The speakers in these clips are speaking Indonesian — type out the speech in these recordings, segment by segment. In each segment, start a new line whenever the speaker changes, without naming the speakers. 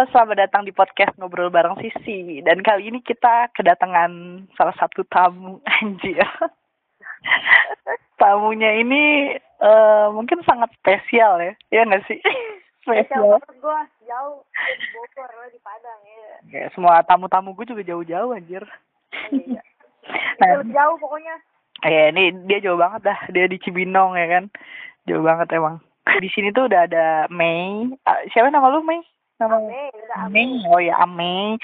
Halo, selamat datang di podcast Ngobrol Bareng Sisi. Dan kali ini kita kedatangan salah satu tamu, anjir. Tamunya ini uh, mungkin sangat spesial ya, ya nggak sih?
Spesial banget gue, jauh. Bogor, di Padang ya.
ya semua tamu-tamu gue juga jauh-jauh anjir.
Iya.
Nah,
Itu jauh pokoknya.
ya ini dia jauh banget dah, dia di Cibinong ya kan. Jauh banget emang. Di sini tuh udah ada Mei. Ah, siapa nama lu Mei? Nama
Ame, ame.
Oh ya Ame.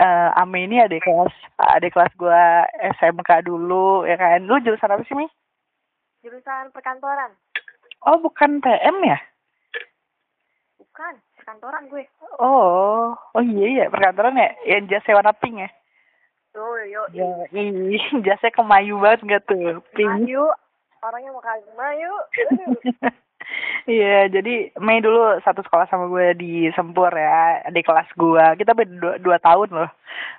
Eh Ame ini adik kelas adik kelas gua SMK dulu ya kan. Lu jurusan apa sih, Mi?
Jurusan perkantoran.
Oh, bukan PM ya?
Bukan, perkantoran gue.
Oh, oh iya ya, perkantoran ya. Yang jas warna pink ya.
Tuh, yo.
Ya, ih, jasnya kemayu banget enggak tuh? Pink.
Mayu. Orangnya mau kagak Mayu.
Iya, jadi Mei dulu satu sekolah sama gue di Sempur ya, adik kelas gue. Kita beda dua, dua tahun loh,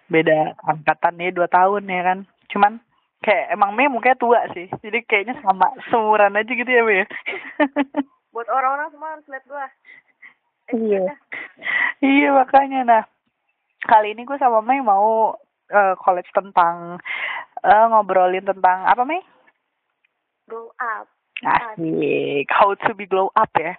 beda angkatan ya dua tahun ya kan. Cuman kayak emang Mei mukanya tua sih, jadi kayaknya sama seumuran aja gitu ya Mei.
Buat orang-orang semua harus lihat gue. Eh,
Iya. iya makanya nah kali ini gue sama Mei mau eh, college tentang eh, ngobrolin tentang apa Mei?
Glow up.
Asik, how to be glow up ya.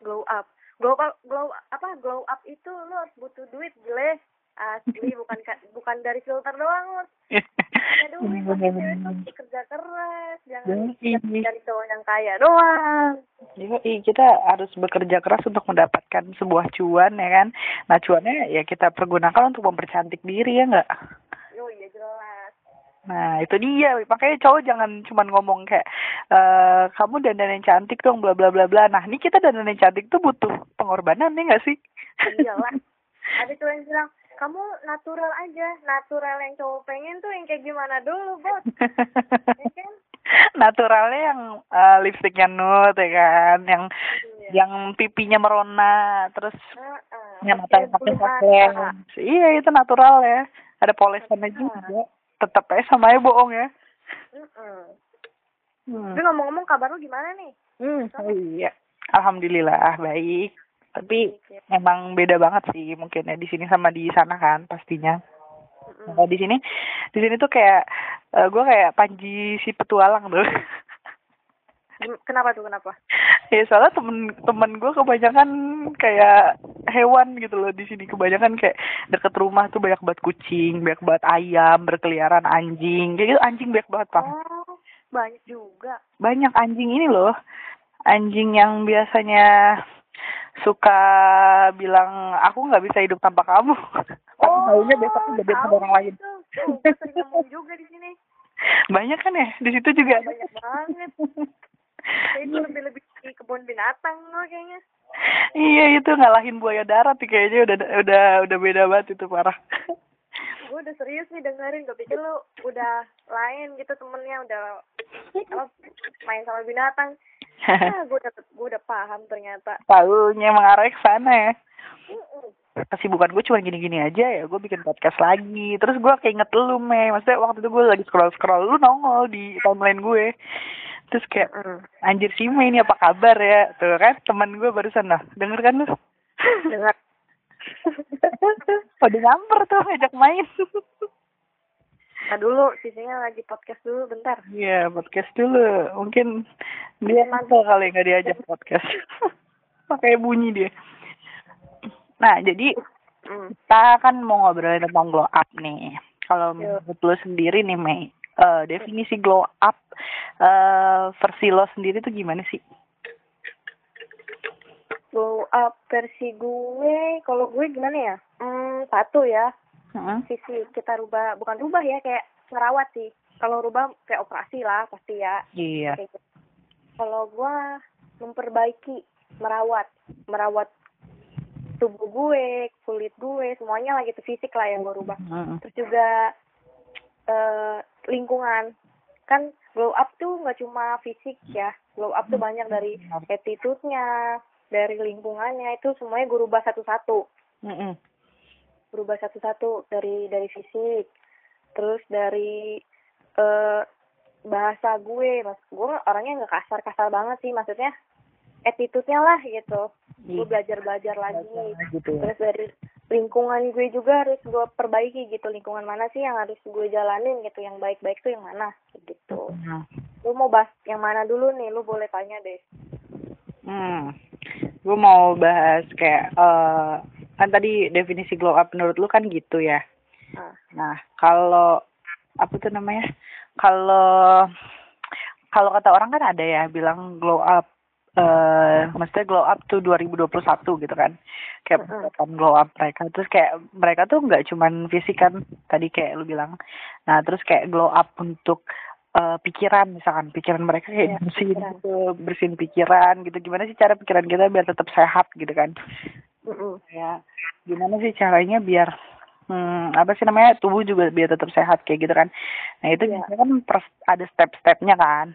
Glow up. Glow up, glow apa? Glow up itu lo harus butuh duit, gile. Asli bukan ka- bukan dari filter doang lo. Ada duit, cewek tuh kerja keras, jangan dari cowok yang kaya doang.
Yoi, kita harus bekerja keras untuk mendapatkan sebuah cuan ya kan. Nah cuannya ya kita pergunakan untuk mempercantik diri ya enggak? Nah itu dia, makanya cowok jangan cuman ngomong kayak eh kamu dandan yang cantik dong bla bla bla bla. Nah ini kita dandan yang cantik tuh butuh pengorbanan ya nggak sih?
Iyalah. Ada cowok yang bilang, kamu natural aja. Natural yang cowok pengen tuh yang kayak gimana dulu, bot. Ya kan?
Naturalnya yang eh, lipstiknya nude ya kan, yang
Iya.
yang pipinya merona, terus
Heeh.
yang mata pakai. Iya itu natural ya. Ada polesannya juga. Tetap aja sama aja bohong ya.
Heeh.
Hmm.
Tapi ngomong-ngomong kabar lu gimana nih?
Hmm, oh iya. Alhamdulillah baik. Tapi memang beda banget sih mungkin ya di sini sama di sana kan pastinya. Nah, di sini di sini tuh kayak eh, gue kayak Panji si petualang tuh.
Kenapa tuh kenapa?
ya soalnya temen temen gue kebanyakan kayak hewan gitu loh di sini kebanyakan kayak deket rumah tuh banyak banget kucing, banyak banget ayam berkeliaran anjing kayak gitu anjing banyak banget pak.
Oh, banyak juga.
banyak anjing ini loh anjing yang biasanya suka bilang aku nggak bisa hidup tanpa kamu tapi tahunya besoknya udah sama orang lain
itu. Juga di sini.
banyak kan ya di situ juga
Banyak banget. Kayak itu lebih lebih di kebun binatang lo kayaknya.
iya itu ngalahin buaya darat nih kayaknya udah udah udah beda banget itu parah
Gue udah serius nih dengerin. Gue pikir lu udah lain gitu temennya udah main sama binatang. Ah, gue udah gue udah paham ternyata.
tahunya mengarah ke sana ya kesibukan gue cuma gini-gini aja ya gue bikin podcast lagi terus gue keinget lu me maksudnya waktu itu gue lagi scroll scroll lu nongol di timeline gue terus kayak "Eh, anjir si Mei ini apa kabar ya tuh kan teman gue barusan lah denger kan lu
Dengar.
pada nyamper tuh ajak main
Nah dulu, sisinya lagi podcast dulu bentar.
iya podcast dulu mungkin dia mantel kali nggak diajak podcast pakai bunyi dia nah jadi
Hmm.
kita kan mau ngobrolin tentang glow up nih. Kalau
Iya.
menurut lo sendiri nih Mei, eh, definisi glow up eh versi lo sendiri tuh gimana sih?
Glow up versi gue, kalau gue gimana ya? Hmm, satu ya,
Heeh.
sisi kita rubah, bukan rubah ya, kayak ngerawat sih. Kalau rubah kayak operasi lah pasti ya.
Iya.
Gitu. Kalau gue memperbaiki, merawat, merawat tubuh gue, kulit gue, semuanya lah gitu fisik lah yang gue rubah.
Heeh.
Terus juga eh lingkungan. Kan glow up tuh nggak cuma fisik ya. Glow up tuh banyak dari attitude-nya, dari lingkungannya itu semuanya gue rubah satu-satu. Berubah satu-satu dari dari fisik. Terus dari eh bahasa gue, mas gue orangnya nggak kasar-kasar banget sih maksudnya attitude-nya lah gitu. gue
Iya.
belajar belajar lagi
gitu ya.
terus dari lingkungan gue juga harus gue perbaiki gitu lingkungan mana sih yang harus gue jalanin gitu yang baik-baik tuh yang mana gitu
Hmm.
lu mau bahas yang mana dulu nih lu boleh tanya deh
Hmm. Gue mau bahas kayak eh kan tadi definisi glow up menurut lu kan gitu ya.
nah
Nah, kalau apa tuh namanya? Kalau kalau kata orang kan ada ya bilang glow up eh maksudnya glow up tuh 2021 gitu kan. Kayak kan glow up mereka terus kayak mereka tuh nggak cuman fisik kan tadi kayak lu bilang. Nah, terus kayak glow up untuk eh, pikiran misalkan pikiran mereka kayak
Iya,
bersihin
pikiran.
gitu, bersihin pikiran gitu. Gimana sih cara pikiran kita biar tetap sehat gitu kan?
mm-mm.
ya gimana sih caranya biar hmm, apa sih namanya tubuh juga biar tetap sehat kayak gitu kan nah itu biasanya kan ada step-stepnya kan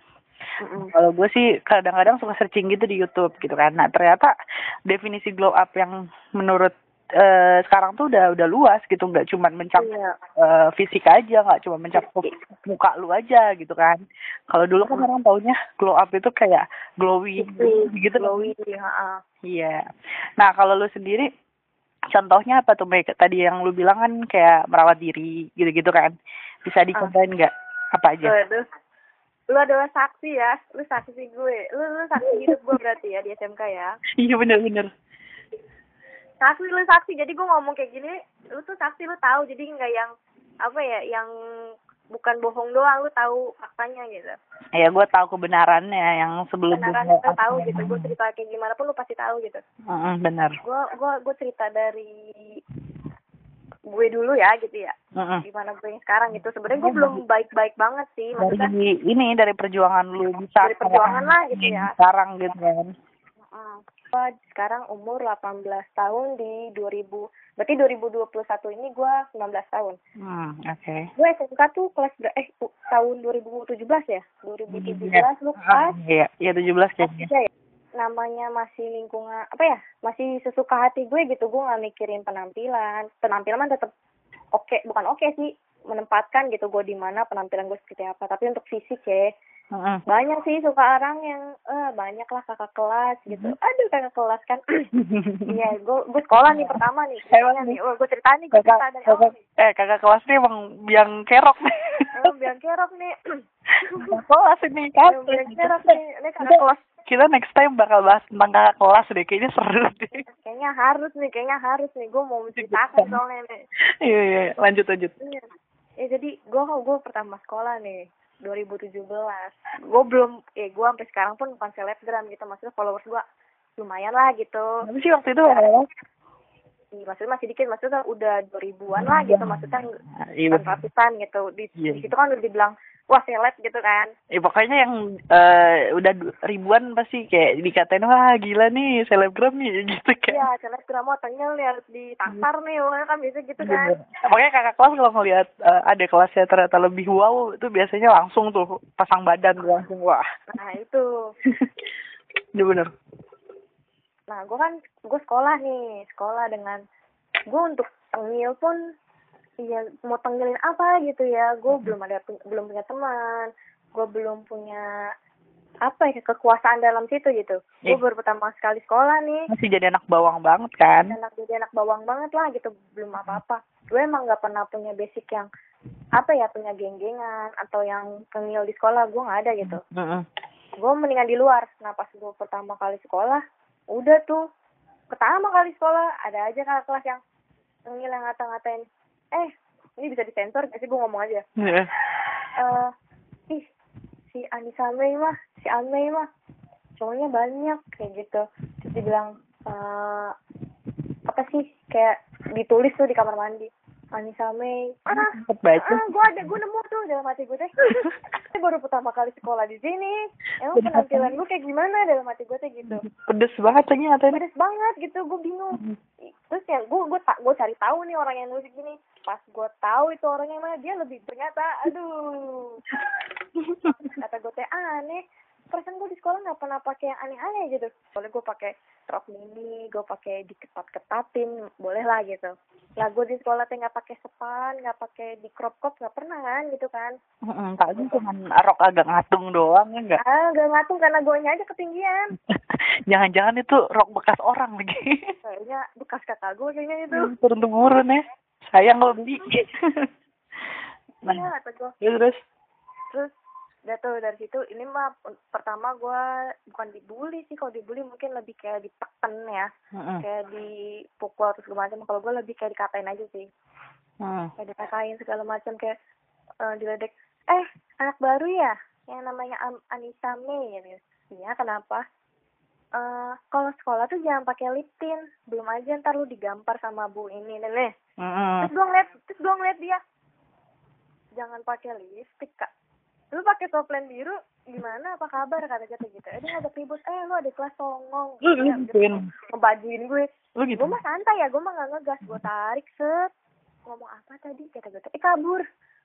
Mm-mm.
kalau gue sih kadang-kadang suka searching gitu di YouTube gitu kan nah ternyata definisi glow up yang menurut eh, sekarang tuh udah udah luas gitu nggak cuma mencakup
Iya.
eh, fisik aja nggak cuma mencakup muka lu aja gitu kan kalau dulu kan orang taunya glow up itu kayak glowing
Gitu,
gitu
glowy, ha-ha.
Iya. Nah, kalau lu sendiri contohnya apa tuh, Meg? Tadi yang lu bilang kan kayak merawat diri gitu-gitu kan. Bisa dicontohin nggak? Apa aja?
Waduh. Lu adalah saksi ya, lu saksi gue. Lu lu saksi hidup gue berarti ya di SMK ya.
Iya bener-bener.
Saksi lu saksi, jadi gue ngomong kayak gini, lu tuh saksi lu tahu, jadi nggak yang apa ya, yang bukan bohong doang, lu tahu faktanya gitu.
Ya, gue tahu kebenarannya yang sebelum gua-
kita tahu gitu, gue cerita kayak gimana pun lu pasti tahu gitu.
Mm-mm, bener.
Gue gue gue cerita dari gue dulu ya gitu ya. Gimana gue yang sekarang gitu. Sebenarnya gue belum baik-baik banget sih, maksudnya
Dari ini dari perjuangan lu bisa
Dari perjuangan lah gitu ya.
Sekarang gitu kan.
Mm. Gua sekarang umur 18 tahun di 2000 berarti 2021 ini gua 19 tahun.
Hmm, oke.
Gue SMK tuh kelas ber- eh tahun 2017 ya? 2017 lu
Ah,
kelas
Iya, iya 17
kelas
kayaknya.
ya. Namanya masih lingkungan apa ya? Masih sesuka hati gue gitu. Gue nggak mikirin penampilan. Penampilan tetap oke, bukan oke sih menempatkan gitu gue di mana penampilan gue seperti apa. Tapi untuk fisik ya
Mm-mm.
banyak sih suka orang yang eh banyak lah kakak kelas gitu. Aduh kakak kelas kan. Iya, gue gue sekolah nih pertama nih. Ceritanya nih, oh, gue cerita nih, gue
kakak,
cerita dari
kakak, eh kakak kelas nih emang biang kerok nih.
Biang kerok nih.
Kakak kelas ini kan.
Biang kerok nih. Ini kakak kelas.
Kita next time bakal bahas tentang kakak kelas deh, kayaknya seru deh.
Kayaknya harus nih, kayaknya harus nih. Gue mau menceritakan soalnya nih.
Iya iya, lanjut lanjut.
Iya. Ya jadi gue gue pertama sekolah nih 2017. Gue belum, eh gue sampai sekarang pun bukan selebgram gitu. Maksudnya followers gue lumayan lah gitu.
Tapi sih waktu itu lama-lama.
Iya, maksudnya masih dikit, maksudnya udah 2000-an lah gitu. Maksudnya
Iya,
ratusan gitu. Di,
Iya.
di situ kan udah dibilang, wah seleb gitu kan.
Eh, pokoknya yang eh, udah ribuan pasti kayak dikatain wah gila nih selebgram nih gitu kan.
Iya, selebgram mau tengil nih harus ditakar nih, pokoknya kan biasa gitu kan.
Pokoknya kakak kelas kalau ngeliat eh, ada kelasnya ternyata lebih wow itu biasanya langsung tuh pasang badan tuh langsung wah.
Nah itu.
Iya bener.
Nah gue kan, gue sekolah nih, sekolah dengan, gue untuk tengil pun, iya mau tengilin apa gitu ya, gue belum ada, belum punya teman, gue belum punya apa ya kekuasaan dalam situ gitu. Gue baru pertama sekali sekolah nih,
Masih jadi anak bawang banget kan.
anak jadi anak bawang banget lah gitu. Belum apa-apa. Gue emang nggak pernah punya basic yang apa ya punya geng-gengan atau yang tengil di sekolah. Gue nggak ada gitu.
Mm-mm.
gue mendingan di luar. Nah pas gue pertama kali sekolah udah tuh. Pertama kali sekolah ada aja kakak kelas yang tengil yang ngata-ngatain eh ini bisa disensor gak sih? Gue ngomong aja.
Iya.
eh ih si Anissa Mei mah si Amei mah cowoknya banyak kayak gitu. Terus dibilang eh apa sih? Kayak ditulis tuh di kamar mandi Anissa Mei ah
Sempet baca.
ah gue ada gue nemu tuh dalam hati gue teh. Ini baru pertama kali sekolah di sini. Emang penampilan gue kayak gimana dalam hati gue teh gitu?
Pedes banget ternyata
pedes banget gitu gue bingung. Terus ya gue gue tak gue cari tahu nih orang yang nulis gini. Pas gue tahu itu orangnya mana dia lebih ternyata aduh. Kata gue teh aneh perasaan gue di sekolah nggak pernah pakai yang aneh-aneh gitu. Soalnya gue pakai rok mini gue pakai diketat-ketatin boleh lah gitu. Lah gue di sekolah tuh nggak pakai sepan nggak pakai di crop crop nggak pernah kan gitu kan.
Mm-mm, paling cuma rok agak ngatung doang ya enggak
ah gak ngatung karena gue aja ketinggian.
Jangan-jangan itu rok bekas orang lagi.
Kayaknya bekas kakak gue kayaknya itu.
Turun temurun ya. Sayang kalau beli. Nah ya terus
udah tuh dari situ ini mah pertama gue bukan dibully sih kalau dibully mungkin lebih kayak ditekan ya.
Mm-mm.
kayak dipukul terus segala macam kalau gue lebih kayak dikatain aja sih.
Mm.
kayak dikatain segala macam kayak eh, diledek eh anak baru ya? Yang namanya Am- Anissa Mei gitu. Iya kenapa? Eh kalau sekolah tuh jangan pakai lip tint. Belum aja ntar lu digampar sama bu ini nenek
Mm-mm.
terus gue ngeliat terus gue ngeliat dia. Jangan pakai lipstick kak lu pakai toplen biru gimana? Apa kabar? Kata kata gitu. Eh dia ngajak ribut. Eh lu ada kelas songong.
Lu
Ya,
gituin.
ngebajuin gue.
Lu gitu.
Gue mah santai ya gue mah gak ngegas. Gue tarik set. Ngomong apa tadi? Kata gue eh kabur.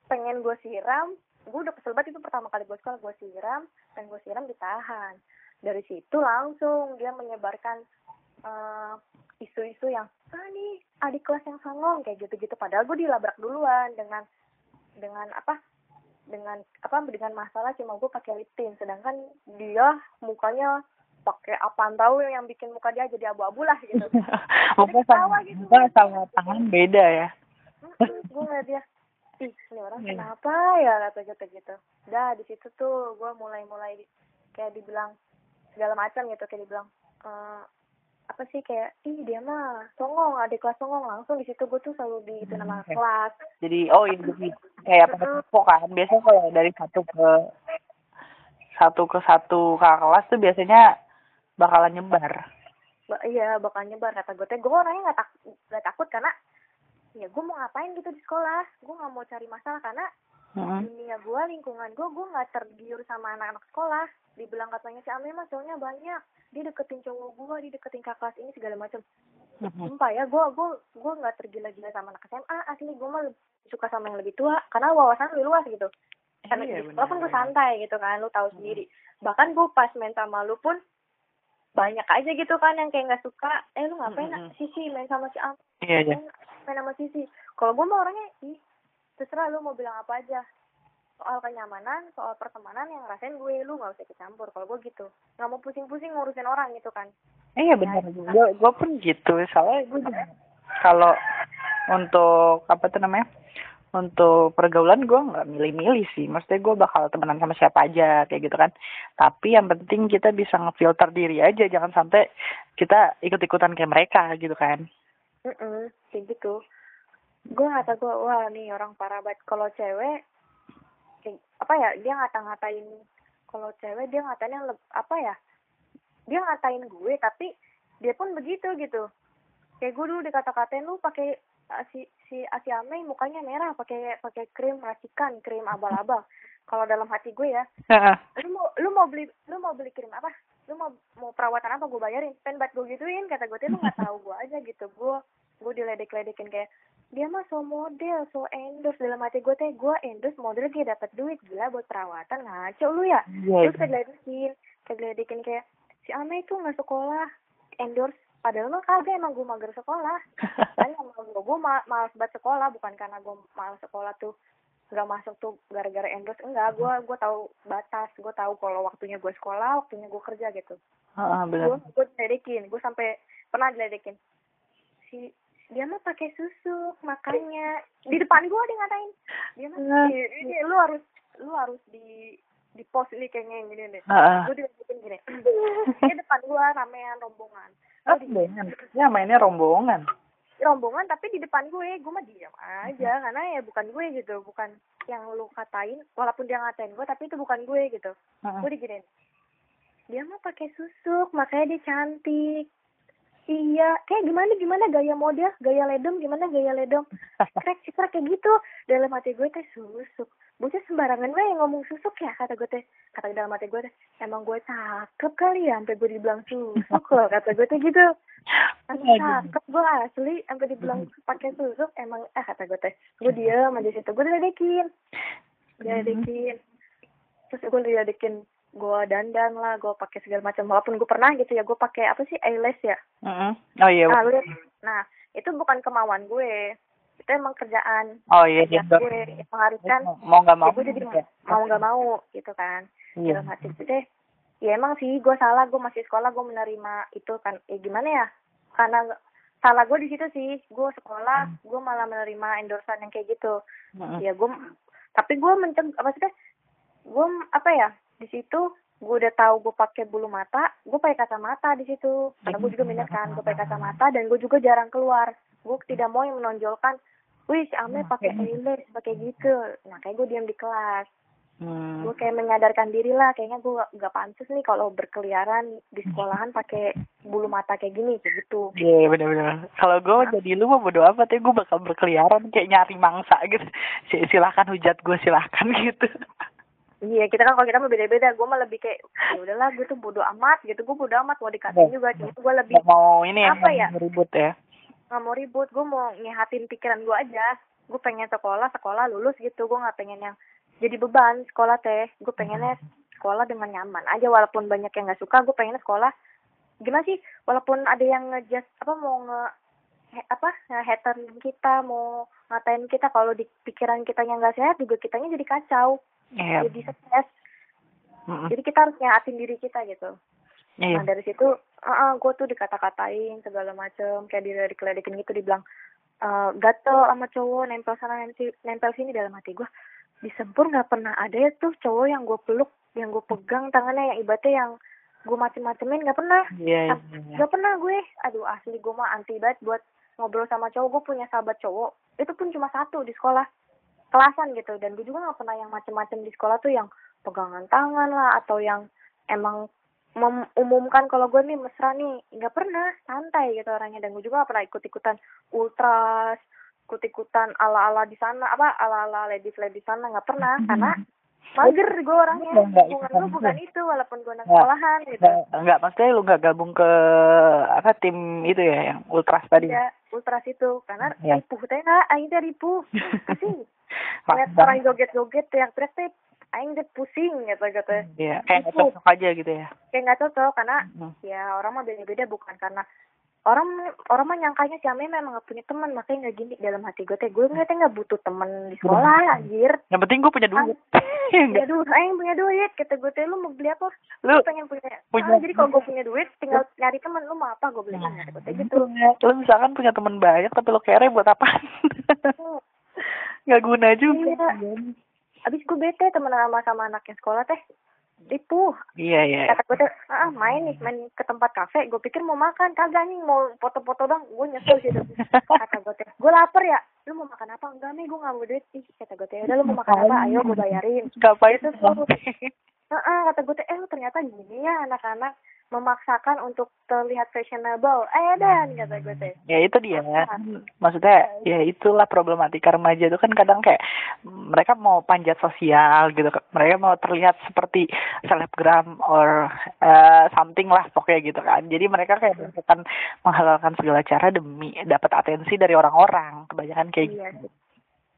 Pengen gue siram. Gue udah kesel banget itu pertama kali gue sekolah gue siram. Pengen gue siram ditahan. Dari situ langsung dia menyebarkan eh, isu-isu yang ah nih adik kelas yang songong kayak gitu-gitu. Padahal gue dilabrak duluan dengan dengan apa dengan apa dengan masalah cuma gue pakai lip tint. Sedangkan dia mukanya pakai apaan tahu yang bikin muka dia jadi abu-abu lah gitu.
Muka sama
gitu.
sama tangan beda ya?
Gue ngeliat dia ih ini orang
Iya.
kenapa ya? Kata gitu gitu. Dah di situ tuh gue mulai mulai kayak dibilang segala macam gitu kayak dibilang eh apa sih kayak ih dia mah songong adik kelas songong. Langsung di situ gue tuh selalu di itu nama
Oke.
kelas.
Jadi oh ini jadi kayak tempo kan. Biasanya kalau dari satu ke satu ke satu kakak kelas tuh biasanya bakalan nyebar.
Ba iya bakal nyebar kata gue teh gue orangnya nggak tak nggak takut karena ya gue mau ngapain gitu di sekolah. Gue nggak mau cari masalah karena
Mm-mm.
dunia gue lingkungan gue gue nggak tergiur sama anak-anak sekolah. Dibilang katanya si Ame mah cowoknya banyak dia deketin cowok gue dia deketin kakak kelas ini segala macam
Mm-mm.
sumpah ya gue gue gue nggak tergila-gila sama anak SMA asli gue mah suka sama yang lebih tua karena wawasan lebih luas gitu. Karena
Iya,
di sekolah pun gue santai gitu kan lu tahu sendiri. Bahkan gue pas main sama lu pun banyak aja gitu kan yang kayak nggak suka. Eh lu ngapain
Mm-mm.
sisi main sama si Am
iya iya.
main, main sama sisi. Kalau gue mah orangnya ih terserah lu mau bilang apa aja soal kenyamanan soal pertemanan yang rasain gue lu nggak usah ikut campur. Kalau gue gitu. Nggak mau pusing-pusing ngurusin orang gitu kan.
Iya benar. gue gue pun gitu. Soalnya gue juga kalau untuk apa tuh namanya untuk pergaulan gue nggak milih-milih sih. Maksudnya gue bakal temenan sama siapa aja kayak gitu kan. Tapi yang penting kita bisa ngefilter diri aja. Jangan sampai kita ikut-ikutan kayak mereka gitu kan.
Mm kayak gitu. Gue ngata gue wah nih orang parah banget kalau cewek apa ya dia ngata-ngatain kalau cewek dia ngatain yang apa ya dia ngatain gue tapi dia pun begitu gitu. Kayak gue dulu dikata-katain lu pakai uh, si si Asi Ame mukanya merah pakai pakai krim racikan krim abal-abal. Kalau dalam hati gue ya lu mau lu mau beli lu mau beli krim apa? Lu mau mau perawatan apa? Gue bayarin. Pengen banget gue gituin kata gue tuh lu nggak tahu gue aja gitu. Gue gue diledek-ledekin kayak dia mah so model so endorse. Dalam hati gue teh gue endorse model dia dapat duit gila buat perawatan. Ngaco lu ya?
Iya
terus kayak diledekin kayak diledekin kayak si Ame itu nggak sekolah. Endorse. Padahal mah kagak emang gue mager sekolah. Kan emang gue gue ma malas banget sekolah. Bukan karena gue malas sekolah tuh nggak masuk tuh gara-gara endorse. Enggak gue gue tahu batas. Gue tahu kalau waktunya gue sekolah waktunya gue kerja gitu.
Benar.
Gue gue gue sampai pernah diledekin si dia mah pakai susu makanya di depan gue dia ngatain dia mah
Hmm.
"Ih, ini lu harus lu harus di di post ini kayaknya yang gini deh.
Heeh.
gue diledekin gini. Di depan gue ramean rombongan.
Ah,
Gua di-
rombongan. Ya mainnya rombongan.
rombongan tapi di depan gue gue mah diam aja. Karena ya bukan gue gitu bukan yang lu katain. Walaupun dia ngatain gue tapi itu bukan gue gitu.
Heeh.
gue diginin dia mah pakai susuk makanya dia cantik iya kayak gimana gimana gaya model gaya ledom gimana gaya ledom krek krek kayak gitu. Dalam hati gue teh susuk. Bocah sembarangan gue yang ngomong susuk ya kata gue teh. Kata dalam hati gue teh emang gue cakep kali ya sampai gue dibilang susuk loh kata gue teh gitu.
Aduh.
cakep gue asli sampai dibilang pakai susuk emang eh kata gue teh. Gue diem aja situ gue diledekin. Diledekin. Terus gue diledekin gue dandan lah gue pakai segala macam. Walaupun gue pernah gitu ya gue pakai apa sih eyelash ya?
Mm-mm. oh iya
nah, lu- nah itu bukan kemauan gue. Itu emang kerjaan.
Oh iya dia
gue yang mengharuskan.
Mau nggak mau
ya gue jadi
gitu ya.
mau nggak mau gitu kan.
Iya.
Dalam hati deh. Ya emang sih gue salah. Gue masih sekolah gue menerima itu kan. Ya gimana ya? Karena salah gue di situ sih. Gue sekolah gue malah menerima endorsan yang kayak gitu.
Mm-mm.
ya gue tapi gue menceg apa sih gue apa ya di situ gue udah tahu gue pakai bulu mata gue pakai kacamata di situ karena gue juga minat kan gue pakai kacamata dan gue juga jarang keluar gue tidak mau yang menonjolkan wih si Ame pakai eyelash pakai gitu nah kayak gue diam di kelas
Hmm.
gue kayak menyadarkan diri lah kayaknya gue gak, gak pantas nih kalau berkeliaran di sekolahan pakai bulu mata kayak gini kayak gitu
Iya benar-benar. Kalau gue jadi lu mah bodo amat ya gue bakal berkeliaran kayak nyari mangsa gitu. Si- Silahkan hujat gue silahkan gitu.
Iya kita kan kalau kita mah beda-beda. Gue mah lebih kayak ya udahlah gue tuh bodo amat gitu. Gue bodo amat mau dikatain juga cuma gue lebih
Gak mau ini ya,
Apa ya?
mau ribut ya.
nggak mau ribut. Gue mau nyehatin pikiran gue aja. Gue pengen sekolah sekolah lulus gitu. Gue nggak pengen yang jadi beban sekolah teh. Gue pengennya sekolah dengan nyaman aja walaupun banyak yang nggak suka gue pengennya sekolah. Gimana sih? Walaupun ada yang ngejudge apa mau nge apa hater kita mau ngatain kita kalau di pikiran kita yang nggak sehat juga kitanya jadi kacau
Iya.
jadi stres
Mm-mm.
jadi kita harus nyehatin diri kita gitu
Iya.
Nah dari situ, uh, gue tuh dikata-katain segala macem, kayak dia dikeledekin gitu, dibilang uh, gatel sama cowok, nempel sana nempel, nempel sini dalam hati gue. Di Sempur nggak pernah ada ya tuh cowok yang gue peluk, yang gue pegang tangannya, yang ibaratnya yang gue macem-macemin nggak pernah.
Iya, iya, iya.
Gak pernah gue. Aduh asli gue mah anti banget buat ngobrol sama cowok. Gue punya sahabat cowok, itu pun cuma satu di sekolah. Kelasan gitu. Dan gue juga nggak pernah yang macem-macem di sekolah tuh yang pegangan tangan lah atau yang emang mengumumkan kalau gue nih mesra nih. Nggak pernah. Santai gitu orangnya. Dan gue juga gak pernah ikut ikutan ultras ikut ikutan ala ala di sana apa ala ala ladies ladies sana. Nggak pernah. Karena mager gue orangnya. Hubungan gue bukan
itu.
walaupun gue anak sekolahan gitu.
Nggak, enggak, maksudnya lu nggak gabung ke apa tim itu ya yang ultras tadi.
ya ultras itu karena
Ya.
ripuh teh nggak aing teh ripuh pusing lihat orang joget joget teriak teriak teh aing teh pusing gitu gitu
Iya, kayak nggak cocok aja gitu ya.
kayak nggak cocok karena
Hmm.
ya orang mah beda-beda bukan karena orang orang mah nyangkanya si Ame memang gak punya teman makanya nggak gini dalam hati gue teh gue ngeliatnya nggak butuh teman di sekolah anjir
Yang penting gue punya duit.
punya duit aing punya duit kata gue teh lu mau beli apa
lu
Lu pengen punya,
punya-
Ah, jadi kalau gue punya duit tinggal nyari teman lu mau apa gue beli kata gue teh gitu
lu misalkan punya teman banyak tapi lo kere buat apa? Nggak guna juga.
Iya. abis gue bete temenan sama sama anak yang sekolah teh ripuh
Iya, iya.
kata gue teh ah main nih main ke tempat kafe. Gue pikir mau makan kagak nih mau foto-foto dong gue nyesel sih tuh. kata gue teh gue lapar ya? Lu mau makan apa? Enggak nih gue nggak mau duit ih kata gue teh udah lu mau makan apa? Ayo gue bayarin.
Ngapain
Itu tuh. Heeh, kata gue teh eh ternyata gini ya anak-anak memaksakan untuk terlihat fashionable. Eh dan kata gue teh.
Ya itu dia. Maksudnya ya itulah problematika remaja itu kan kadang kayak mereka mau panjat sosial gitu. Mereka mau terlihat seperti selebgram or eh, something lah pokoknya gitu kan. Jadi mereka kayak melakukan menghalalkan segala cara demi dapat atensi dari orang-orang. Kebanyakan kayak
Iya.
gitu.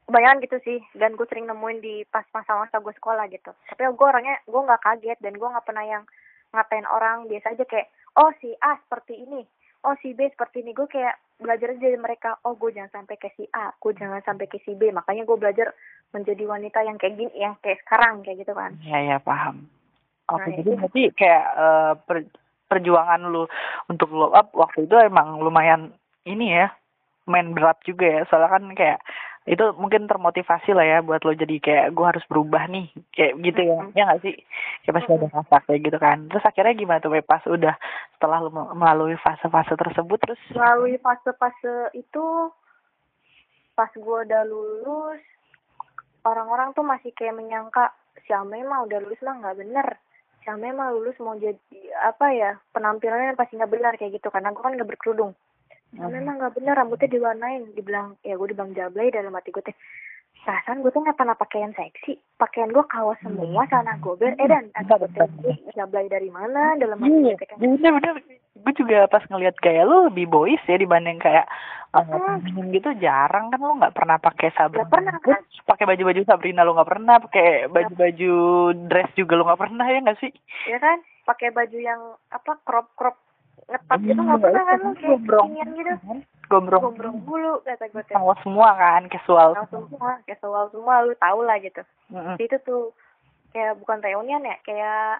Kebanyakan gitu sih. Dan gue sering nemuin di pas masa-masa gue sekolah gitu. Tapi gue orangnya gue nggak kaget dan gue nggak pernah yang ngatain orang biasa aja kayak oh si A seperti ini. Oh si B seperti ini. Gue kayak belajar aja dari mereka oh gue jangan sampai kayak si A gue jangan sampai kayak si B. Makanya gue belajar menjadi wanita yang kayak gini yang kayak sekarang kayak gitu kan.
Ya ya paham. Oke
Nah,
jadi berarti kayak eh, per- perjuangan lu untuk glow up waktu itu emang lumayan ini ya main berat juga ya. Soalnya kan kayak itu mungkin termotivasi lah ya buat lo jadi kayak gue harus berubah nih kayak gitu ya.
Mhm.
ya nggak sih? Kayak pasti ada fase kayak gitu kan. Terus akhirnya gimana tuh pas udah setelah lo melalui fase-fase tersebut terus?
Melalui fase-fase itu pas gue udah lulus orang-orang tuh masih kayak menyangka si Ame mah udah lulus mah nggak bener. Si Ame mah lulus mau jadi apa ya penampilannya pasti nggak benar kayak gitu. Karena gue kan nggak berkerudung si Ame mah nggak bener rambutnya diwarnain. Dibilang ya gue dibilang jablay dalam hati gue teh perasaan gue tuh nggak pernah pakaian seksi. Pakaian gue kaos semua celana gober eh dan kata gue teh jablay dari mana? Dalam hati
Iya,
gue teh kan
bener bener. gue juga pas ngeliat gaya lu lebih boys ya dibanding kayak uh,
Mm.
gitu jarang kan lu nggak pernah pakai Sabrina.
Nggak pernah, kan?
Pakai baju-baju Sabrina lu nggak pernah pakai baju-baju dress juga lu nggak pernah ya nggak sih?
Ya kan? Pakai baju yang apa crop crop ngetat gitu
Iya,
nggak pernah kan lu kayak
gombrong.
kekinian gitu.
Gombrong.
Gombrong bulu kata gue teh
Sama semua kan casual.
Langsung semua casual semua lu tau lah gitu.
Mm-mm.
itu tuh kayak bukan reunian ya kayak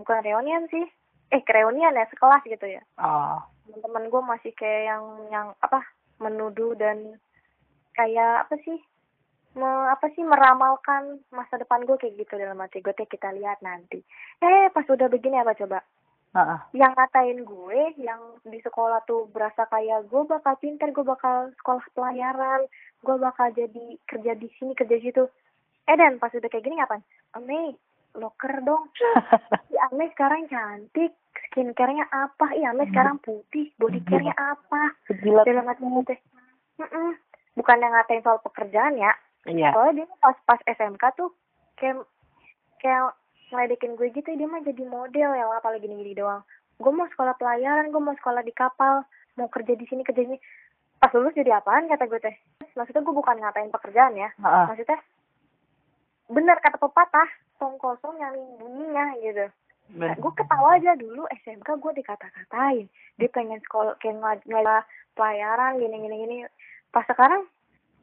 bukan reunian sih. Eh reunian ya sekelas gitu ya.
Oh.
Teman-teman gue masih kayak yang yang apa menuduh dan kayak apa sih me, apa sih meramalkan masa depan gue kayak gitu dalam hati gue teh kita lihat nanti. Eh pas udah begini apa coba
Heeh.
yang ngatain gue yang di sekolah tuh berasa kayak gue bakal pinter gue bakal sekolah pelayaran gue bakal jadi kerja di sini kerja di situ. Eh dan pas udah kayak gini ngapain? Ame loker dong. Si Ame sekarang cantik skincare-nya apa? Iya Ame sekarang putih body care-nya apa?
Gila.
dalam hati gue bukan yang ngatain soal pekerjaan ya.
Iya.
soalnya dia pas pas SMK tuh kayak kayak ngeledekin gue gitu dia mah jadi model ya apalagi gini gini doang. Gue mau sekolah pelayaran gue mau sekolah di kapal mau kerja di sini kerja di sini. Pas lulus jadi apaan kata gue teh? Maksudnya gue bukan ngatain pekerjaan ya.
Heeh.
maksudnya bener kata pepatah tong kosong nyari bunyinya gitu. Nah, gue ketawa aja dulu SMK gue dikata-katain. Dia pengen sekolah kayak ngel- pelayaran gini gini gini. Pas sekarang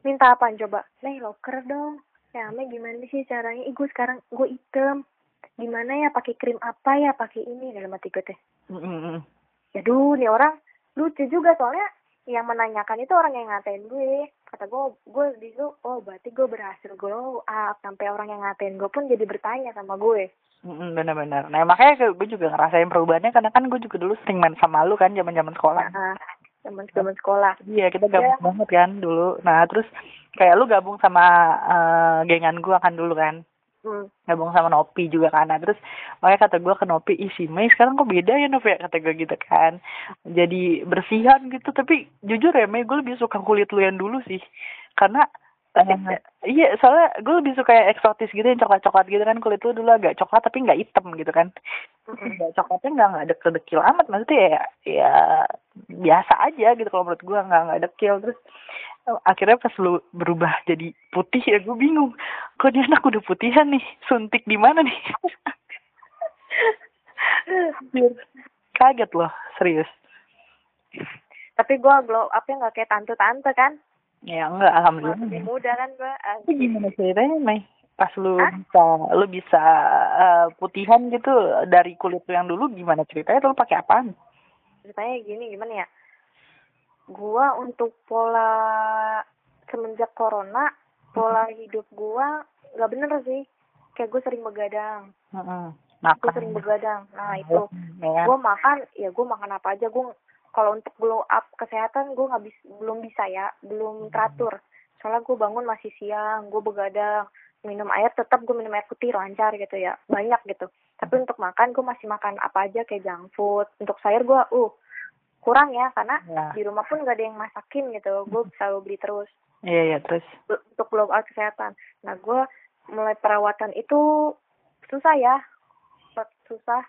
minta apa coba? Nih loker dong. Ya Ame gimana sih caranya? Ih gue sekarang gue item gimana ya pakai krim apa ya pakai ini dalam hati gue teh ya duh nih orang lucu juga soalnya yang menanyakan itu orang yang ngatain gue kata gue gue di situ oh berarti gue berhasil glow up sampai orang yang ngatain gue pun jadi bertanya sama gue
benar-benar. Nah makanya gue juga ngerasain perubahannya karena kan gue juga dulu sering main sama lu kan zaman-zaman sekolah.
nah teman teman sekolah
Iya kita gabung
Ya.
banget kan dulu. Nah terus kayak lu gabung sama eh, gengan gue kan dulu kan.
Hmm.
Gabung sama Nopi juga kan. Nah terus makanya kata gue ke Nopi, ih si Mei sekarang kok beda ya Nopi ya kata gue gitu kan. Jadi bersihan gitu. Tapi jujur ya Mei gue lebih suka kulit lu yang dulu sih. Karena eh, iya soalnya gue lebih suka yang eksotis gitu yang coklat-coklat gitu kan kulit lu dulu agak coklat tapi nggak hitam gitu kan. Nggak coklatnya nggak nggak dekil-dekil amat maksudnya ya ya biasa aja gitu kalau menurut gua nggak nggak dekil terus akhirnya pas lu berubah jadi putih ya gue bingung. Kok dia anak udah putihan nih? Suntik di mana nih? Kaget loh serius.
Tapi gue glow upnya nggak kayak tante-tante kan?
Ya enggak alhamdulillah.
Masih muda kan gue
Tapi gimana ceritanya Mei pas lu
Hah?
bisa lu bisa eh, putihan gitu dari kulit lu yang dulu gimana ceritanya? Lu pakai apaan?
Ceritanya gini gimana ya gua untuk pola semenjak corona pola hidup gua nggak bener sih. Kayak gue sering begadang.
Heeh.
gue sering begadang. Nah itu.
Ya kan?
gue makan ya gue makan apa aja. Gue kalau untuk glow up kesehatan gue nggak bis belum bisa ya. Belum teratur. Soalnya gue bangun masih siang gue begadang minum air tetap gue minum air putih lancar gitu ya. Banyak gitu. Tapi untuk makan gue masih makan apa aja kayak junk food. Untuk sayur gue uh kurang ya karena
Ya.
di rumah pun gak ada yang masakin gitu. Gue selalu beli terus.
Iya iya terus.
untuk glow up kesehatan. Nah gue mulai perawatan itu susah ya. Susah.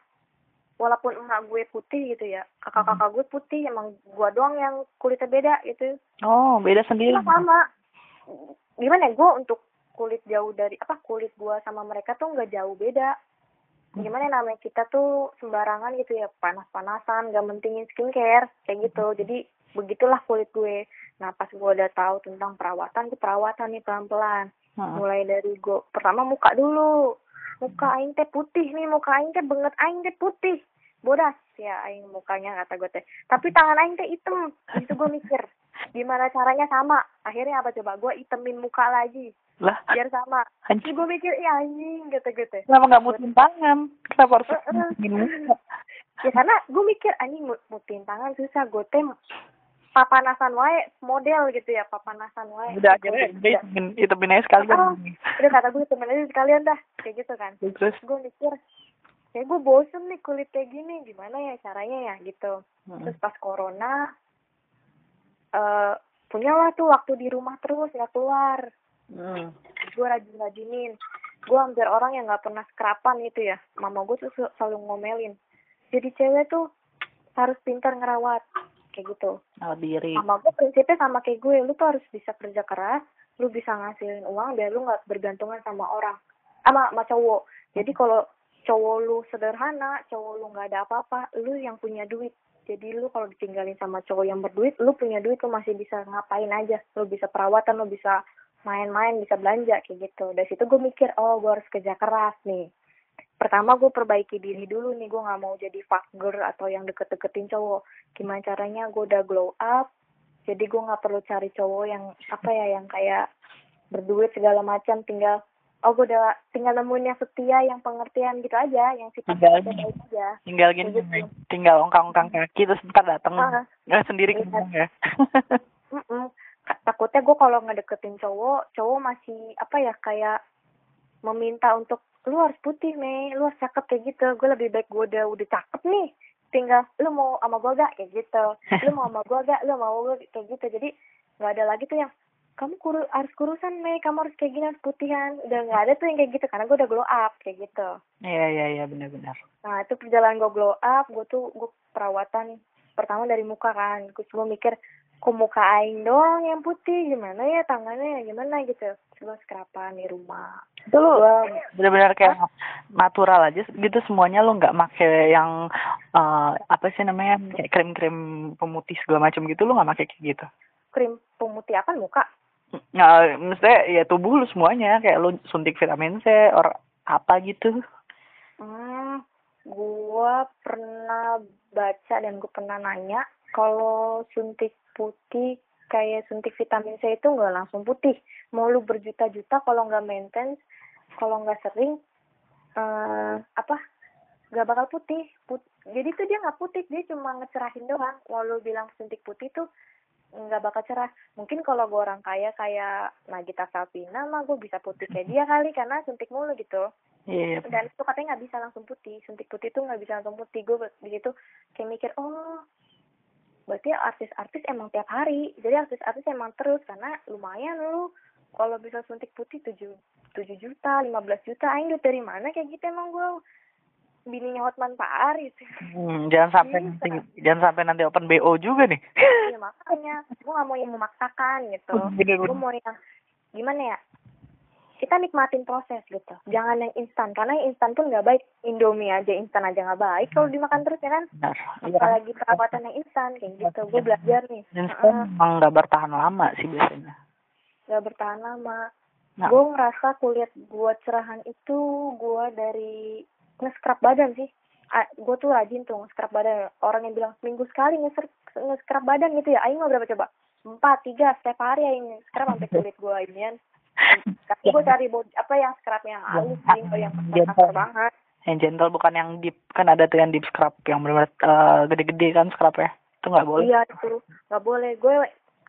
Walaupun emak gue putih gitu ya kakak-kakak gue putih emang gue doang yang kulitnya beda gitu.
Oh beda sendiri.
Cuma sama. Gimana ya gue untuk kulit jauh dari apa kulit gue sama mereka tuh nggak jauh beda gimana ya, namanya kita tuh sembarangan gitu ya panas-panasan gak mentingin skincare kayak gitu. Jadi begitulah kulit gue. Nah pas gue udah tahu tentang perawatan gue perawatan nih pelan-pelan. Mulai dari gue pertama muka dulu. Muka aing teh putih nih muka aing teh banget aing teh putih. Bodas. Ya aing mukanya kata gue teh. Tapi tangan aing teh hitam. Itu gue mikir gimana caranya? Sama. Akhirnya apa coba? Gue itemin muka lagi.
Lah,
biar sama.
anjing.
gue mikir iya anjing gitu gitu.
Kenapa nggak mutin tangan? Kenapa harus
ya karena gue mikir anjing mut- mutin tangan susah gue teh papanasan wae model gitu ya papanasan wae.
Udah akhirnya udah. itemin, itemin aja sekalian.
Oh. udah kata gue temen aja sekalian dah kayak gitu kan.
Terus.
gue mikir kayak gue bosen nih kulit kayak gini gimana ya caranya ya? Gitu. Terus pas corona eh punyalah tuh waktu di rumah terus nggak keluar.
Hmm.
gue rajin rajinin gue hampir orang yang nggak pernah skrapan gitu ya. Mama gue tuh sel- selalu ngomelin. Jadi cewek tuh harus pintar ngerawat kayak gitu.
Tahu diri.
sama gue prinsipnya sama kayak gue lu tuh harus bisa kerja keras lu bisa ngasilin uang biar lu nggak bergantungan sama orang sama sama cowok. Jadi kalau cowok lu sederhana cowok lu nggak ada apa-apa lu yang punya duit jadi lu kalau ditinggalin sama cowok yang berduit lu punya duit lu masih bisa ngapain aja. Lu bisa perawatan lu bisa main-main bisa belanja kayak gitu. Dari situ gue mikir oh gue harus kerja keras nih. Pertama gue perbaiki diri dulu nih gue nggak mau jadi fuck girl atau yang deket-deketin cowok. Gimana caranya? Gue udah glow up. Jadi gue nggak perlu cari cowok yang apa ya yang kayak berduit segala macam. Tinggal oh gue udah tinggal nemuin yang setia yang pengertian gitu aja yang
Tinggal-
sifatnya baik aja.
Tinggal gini,
Gitu.
tinggal ongkang-ongkang kaki terus ntar datang
Ah.
nggak sendiri ketemu ya.
Ka- takutnya gue kalau ngedeketin cowok cowok masih apa ya kayak meminta untuk lu harus putih Mei. Lu harus cakep kayak gitu. Gue lebih baik gue udah udah cakep nih. Tinggal lu mau sama gue gak kayak gitu. Lu mau sama gue gak lu mau gue kayak gitu. Jadi nggak ada lagi tuh yang kamu kuru, harus kurusan Mei kamu harus kayak gini harus putihan udah nggak ada tuh yang kayak gitu karena gue udah glow up kayak gitu
Iya iya iya benar-benar.
Nah itu perjalanan gue glow up, gue tuh gue perawatan pertama dari muka kan. Gue gue mikir, kok muka aing doang yang putih, gimana ya tangannya gimana gitu. Gue skrapan di rumah.
Itu lu benar-benar kayak natural aja gitu semuanya lu nggak make yang eh, apa sih namanya kayak krim-krim pemutih segala macam gitu lu nggak make kayak gitu.
krim pemutih apa muka?
Nah, maksudnya ya tubuh lu semuanya kayak lu suntik vitamin C or apa gitu.
Hmm, gue pernah baca dan gue pernah nanya kalau suntik putih kayak suntik vitamin C itu nggak langsung putih. Mau lu berjuta-juta kalau nggak maintenance, kalau nggak sering, eh apa? Nggak bakal putih. Put- Jadi tuh dia nggak putih, dia cuma ngecerahin doang. Walau bilang suntik putih tuh nggak bakal cerah. Mungkin kalau gue orang kaya kayak Nagita Slavina mah gue bisa putih kayak dia kali karena suntik mulu gitu.
Iya.
dan itu katanya nggak bisa langsung putih. Suntik putih itu nggak bisa langsung putih. Gue di situ kayak mikir oh berarti artis-artis emang tiap hari. Jadi artis-artis emang terus karena lumayan lu. Kalau bisa suntik putih tujuh tujuh juta lima belas juta aing dari mana kayak gitu emang gue bininya Hotman Pak Aris.
Hmm, jangan sampai
Bisa.
nanti jangan sampai nanti open BO juga nih.
ya makanya. Gue nggak mau yang memaksakan gitu.
Bener,
gue
bener.
mau yang gimana ya? Kita nikmatin proses gitu. Jangan yang instan. Karena yang instan pun nggak baik. Indomie aja instan aja nggak baik kalau dimakan terus ya kan?
Benar. Iya.
apalagi perawatan yang instan kayak gitu. Gue belajar nih.
Instan emang nggak bertahan lama sih biasanya.
nggak bertahan lama.
Nah,
gue ngerasa kulit gue cerahan itu gue dari nge-scrub badan sih. Gue tuh rajin tuh nge-scrub badan. Orang yang bilang seminggu sekali nge-scrub badan gitu ya. Aing mah berapa coba? Empat tiga setiap hari aing scrub sampai kulit gue inian. Tapi gue cari body, apa yang scrubnya yang halus sih yang kasar banget.
Yang gentle bukan yang deep. Kan ada tuh yang deep scrub yang benar-benar eh, gede-gede kan scrubnya itu nggak boleh.
iya itu. Nggak boleh. Gue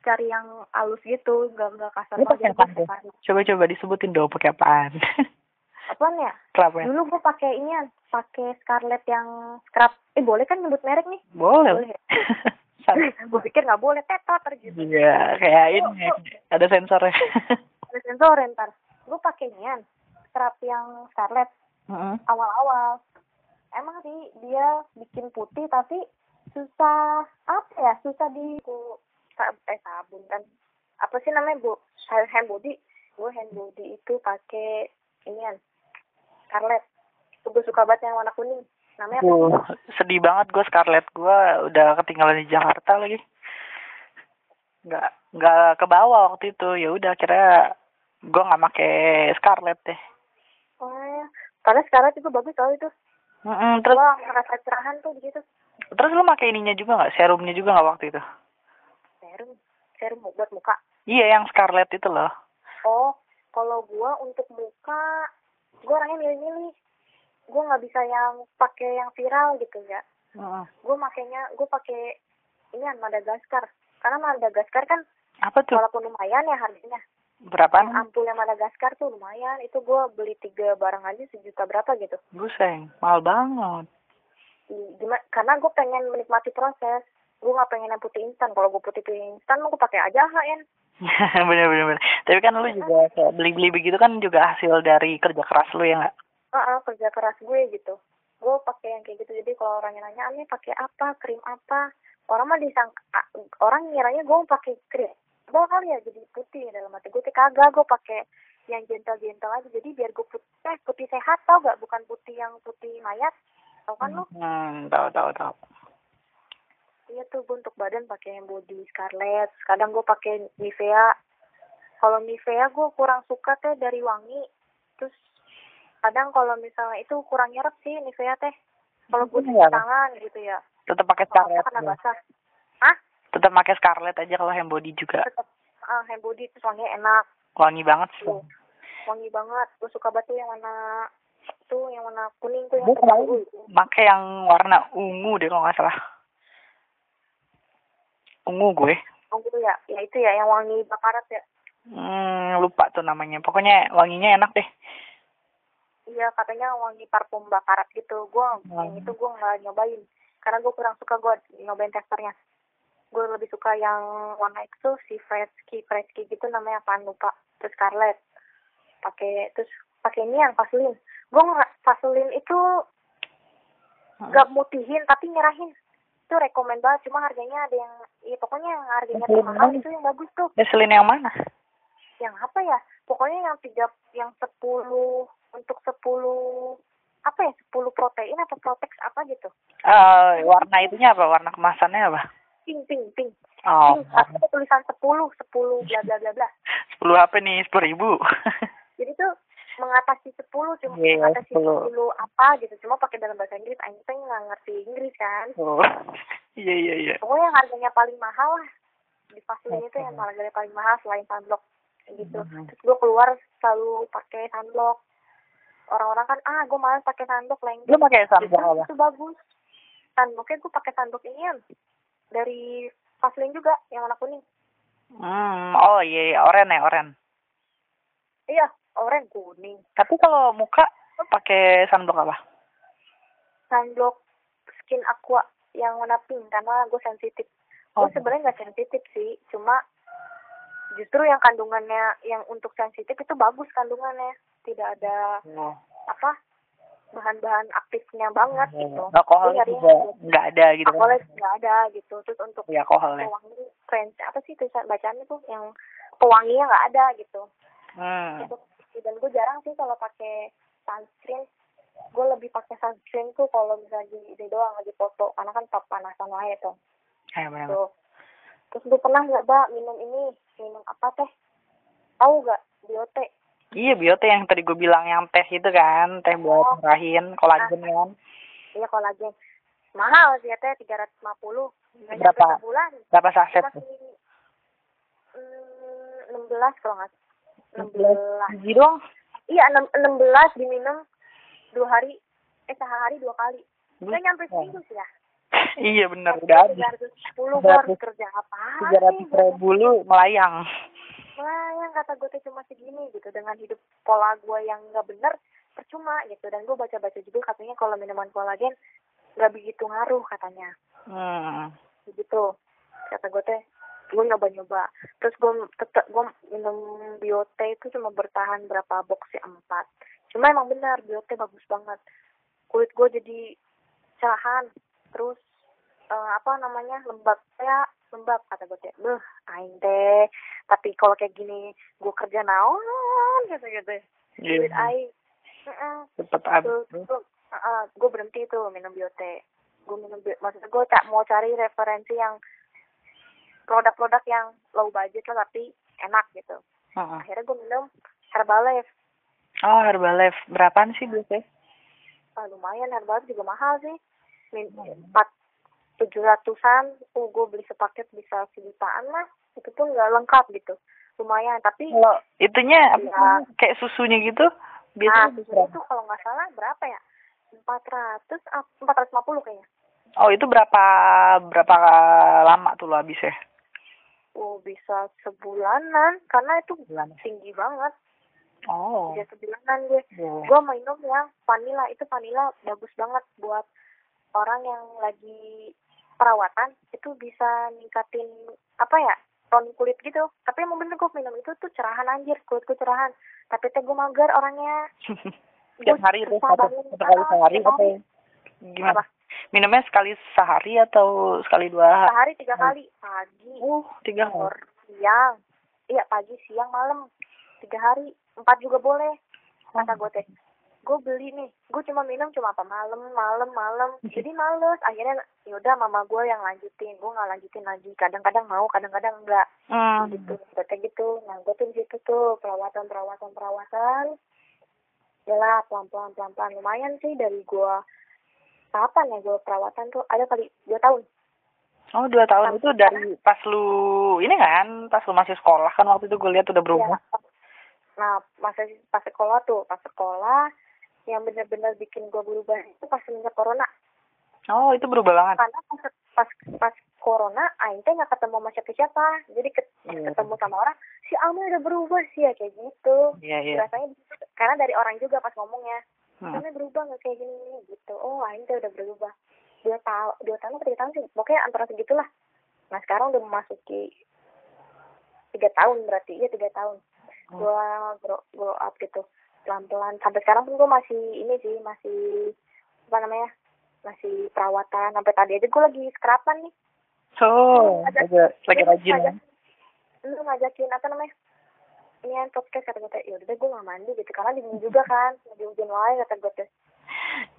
cari yang halus gitu nggak nggak kasar banget. hari.
Coba-coba disebutin dong pakai apaan.
apaan ya?
Scrubnya.
dulu gue pakai inian pakai Scarlett yang scrub eh boleh kan nyebut merek nih?
Boleh.
boleh. Gue pikir nggak boleh tetot gitu.
Iya, kayak ini ada sensornya.
ada sensor ntar. Gue pakai inian scrub yang Scarlett.
Heeh.
awal-awal. Emang sih dia bikin putih tapi susah apa ya susah di ku- sab- eh sabun kan. Apa sih namanya bu? Hand body. Gue hand body itu pakai Scarlett itu gue suka banget yang warna kuning namanya apa
Uh, sedih banget gue Scarlett gue udah ketinggalan di Jakarta lagi. Nggak nggak ke bawah waktu itu. Ya udah akhirnya gue nggak make Scarlett deh.
oh ya karena Scarlett itu bagus tau itu
Mm-mm, terus
wah ngerasa cerahan tuh di situ
terus lu make ininya juga nggak serumnya juga nggak waktu itu?
serum serum buat muka
Iya yang Scarlett itu loh.
Oh, kalau gua untuk muka, gua orangnya milih-milih. Gua nggak bisa yang pakai yang viral gitu ya.
Heeh.
Gua makainya, gua pakai ini kan Madagaskar. Karena Madagaskar kan
Apa tuh?
walaupun lumayan ya harganya.
Berapaan?
Yang ampulnya Madagaskar tuh lumayan. Itu gua beli tiga barang aja sejuta berapa gitu.
Buseng, mahal banget.
Gimana? Karena gua pengen menikmati proses. Gua nggak pengen yang putih instan. Kalau gua putih instan, gua pakai aja HN.
bener bener bener. Tapi kan lu juga kayak beli-beli begitu kan juga hasil dari kerja keras lu ya nggak?
Heeh, kerja keras gue gitu. gue pakai yang kayak gitu jadi kalau orangnya nanya aneh pakai apa krim apa orang mah disangka orang ngiranya gue pakai krim gue kali ya jadi putih dalam hati gue kagak gue pakai yang gentle-gentle aja jadi biar gue putih eh, putih sehat tau gak bukan putih yang putih mayat tau kan lu
Hmm, tahu tahu tahu.
Iya tuh gue untuk badan pakai yang body scarlet kadang gue pakai Nivea kalau Nivea gue kurang suka teh dari wangi terus kadang kalau misalnya itu kurang nyerap sih Nivea teh kalau gue
Iya,
cuci
apa?
tangan gitu ya
Tetap pakai Scarlett.
kena
ya.
basah Hah?
Tetap pakai Scarlett aja kalau hand body juga.
tetap ah hand body terus wanginya enak
Wangi banget sih.
tuh wangi banget gue suka tuh yang warna tuh yang warna kuning tuh yang
Gue kemarin pakai yang warna ungu deh kalau nggak salah. Ungu gue.
gitu ya? Ya itu ya yang wangi bakarat ya?
Hmm, lupa tuh namanya. Pokoknya wanginya enak deh.
iya katanya wangi parfum bakarat gitu. Gue yang
Hmm.
itu gue nggak nyobain. Karena gue kurang suka gue nyobain testernya gue lebih suka yang warna itu si Fresky Fresky gitu namanya apaan lupa. Terus Scarlett pakai terus pakai ini yang Vaseline. Gue nggak Vaseline itu nggak mutihin tapi nyerahin itu rekomend banget cuma harganya ada yang iya pokoknya yang harganya
mana?
itu yang bagus tuh
Vaseline yang mana?
yang apa ya pokoknya yang tiga yang sepuluh untuk sepuluh apa ya sepuluh protein atau protex apa gitu
Eh, warna itunya apa? Warna kemasannya apa?
pink pink pink
Oh,
pink tapi ada tulisan sepuluh sepuluh bla bla bla bla
10 apa nih? 10 ribu.
jadi tuh mengatasi sepuluh cuma
Iya,
mengatasi
10.
sepuluh apa gitu cuma pakai dalam bahasa Inggris Aing teh nggak ngerti Inggris kan
Oh. Iya, iya, iya.
pokoknya yang harganya paling mahal lah di Vaseline itu yang harganya paling mahal selain sunblock gitu
Mhm.
terus gue keluar selalu pakai sunblock orang-orang kan ah gue malas pakai sunblock lengket
Lu pakai sunblock apa?
itu bagus sunblocknya gue pakai sunblock ini dari Vaseline juga yang warna kuning
Hmm, oh iya, iya. oren ya, oren.
iya oranye kuning
Tapi kalau muka pakai sunblock apa?
sunblock skin aqua yang warna pink karena gue sensitif
Oh.
gue sebenarnya nggak sensitif sih cuma justru yang kandungannya yang untuk sensitif itu bagus kandungannya tidak ada
Oh.
apa bahan-bahan aktifnya banget gitu
Alkohol juga nggak ada gitu kan?
alkoholnya nggak ada gitu terus untuk
Iya, alkoholnya.
pewangi French apa sih tulisan bacaannya tuh yang pewanginya nggak ada gitu
Hmm.
Gitu. dan gue jarang sih kalau pakai sunscreen. Gue lebih pakai sunscreen tuh kalau misalnya di ini doang lagi foto. Karena kan top panasan tuh.
Eh, benar.
tuh. Terus gue pernah nggak mbak minum ini. Minum apa teh? Tahu nggak? Biote.
Iya, biote yang tadi gue bilang yang teh itu kan, teh buat
Oh.
kolagen kan.
iya kolagen. Mahal sih ya teh tiga ratus lima puluh.
Berapa?
bulan
Berapa saset?
masih mm, enam belas kalau nggak enam belas
Biji doang.
iya enam enam belas diminum dua hari eh sehari dua kali Saya nyampe seminggu sih ya.
Iya benar udah habis.
Tiga ratus sepuluh
Tiga
gue harus
ratus-
kerja apa?
Tiga ratus ribu lu melayang.
Wah, yang kata gue tuh cuma segini gitu dengan hidup pola gue yang nggak bener percuma gitu dan gue baca-baca juga katanya kalau minuman kolagen nggak begitu ngaruh katanya
Hmm.
begitu kata gue teh gue nyoba-nyoba. Terus gue tetap gue minum biote itu cuma bertahan berapa box ya empat. Cuma emang benar biote bagus banget. Kulit gue jadi cerahan. Terus eh, apa namanya lembab. Ya lembab kata gue teh beh aing teh. Tapi kalau kayak gini gue kerja naon gitu gitu. Duit
Iya.
aing. Heeh.
Cepet habis.
tuh gue berhenti tuh minum biote. Gue minum maksudnya gue tak mau cari referensi yang produk-produk yang low budget lah tapi enak gitu.
Heeh.
akhirnya gue minum Herbalife.
Oh, Herbalife. Berapaan sih biasanya?
ah, lumayan. Herbalife juga mahal sih. Min- empat tujuh ratusan. Uh gue beli sepaket bisa sejutaan lah. Itu tuh nggak lengkap gitu. Lumayan tapi
Kalau itunya apa namanya, kayak susunya gitu,
nah
biasanya
susu
berapa?
itu kalau nggak salah berapa ya? empat ratus empat ratus lima puluh kayaknya.
Oh, itu berapa berapa lama tuh lo habisnya?
Oh bisa sebulanan karena itu
Bulan.
tinggi banget
Oh.
bisa sebulanan gue
Iya.
gue minum yang vanilla itu vanilla bagus banget buat orang yang lagi perawatan itu bisa ningkatin apa ya tone kulit gitu tapi emang bener gue minum itu tuh cerahan anjir kulitku cerahan tapi teh gue mager orangnya
Tiap hari
susah
satu, satu kali
Ah,
sehari
hari.
ya? gimana
Apa?
Minumnya sekali sehari atau sekali dua
sehari tiga kali. Pagi
uh tiga
sore siang. Iya pagi siang malam. Tiga hari. Empat juga boleh kata gue teh. Gue beli nih. Gue cuma minum cuma apa? Malam malam malam. Jadi males. Akhirnya yaudah mama gue yang lanjutin. Gue nggak lanjutin lagi. Kadang-kadang mau kadang-kadang enggak
hmm.
gitu. Kayak gitu. Nah gue tuh di situ tuh perawatan perawatan perawatan. Yalah pelan pelan pelan pelan lumayan sih dari gue kapan ya gue perawatan tuh ada kali dua tahun
oh dua tahun itu dari pas lu ini kan pas lu masih sekolah kan waktu itu gue lihat udah berubah
Iya. Nah, masa pas sekolah tuh, pas sekolah yang benar-benar bikin gue berubah itu pas semenjak corona.
oh itu berubah banget
Karena pas pas, pas corona, Aing teh nggak ketemu sama siapa-siapa. Jadi ket-
Iya.
ketemu sama orang, si Amel udah berubah sih ya kayak gitu.
iya iya
Rasanya karena dari orang juga pas ngomongnya,
Hmm.
Amel berubah nggak kayak gini gitu. Oh, teh udah berubah. Dua tahun, dua tahun atau tiga tahun sih, pokoknya antara segitulah. Nah sekarang udah memasuki tiga tahun berarti, iya tiga tahun
Hmm.
gua grow, grow up gitu pelan-pelan sampai sekarang pun gua masih ini sih masih apa namanya masih perawatan sampai tadi aja gua lagi skrapan nih
so lagi lagi rajin ya?
ngajak- lu ngajakin apa namanya ini yang podcast kata gue teh ya udah deh gue nggak mandi gitu. Karena dingin juga kan lagi hujan wae kata gue teh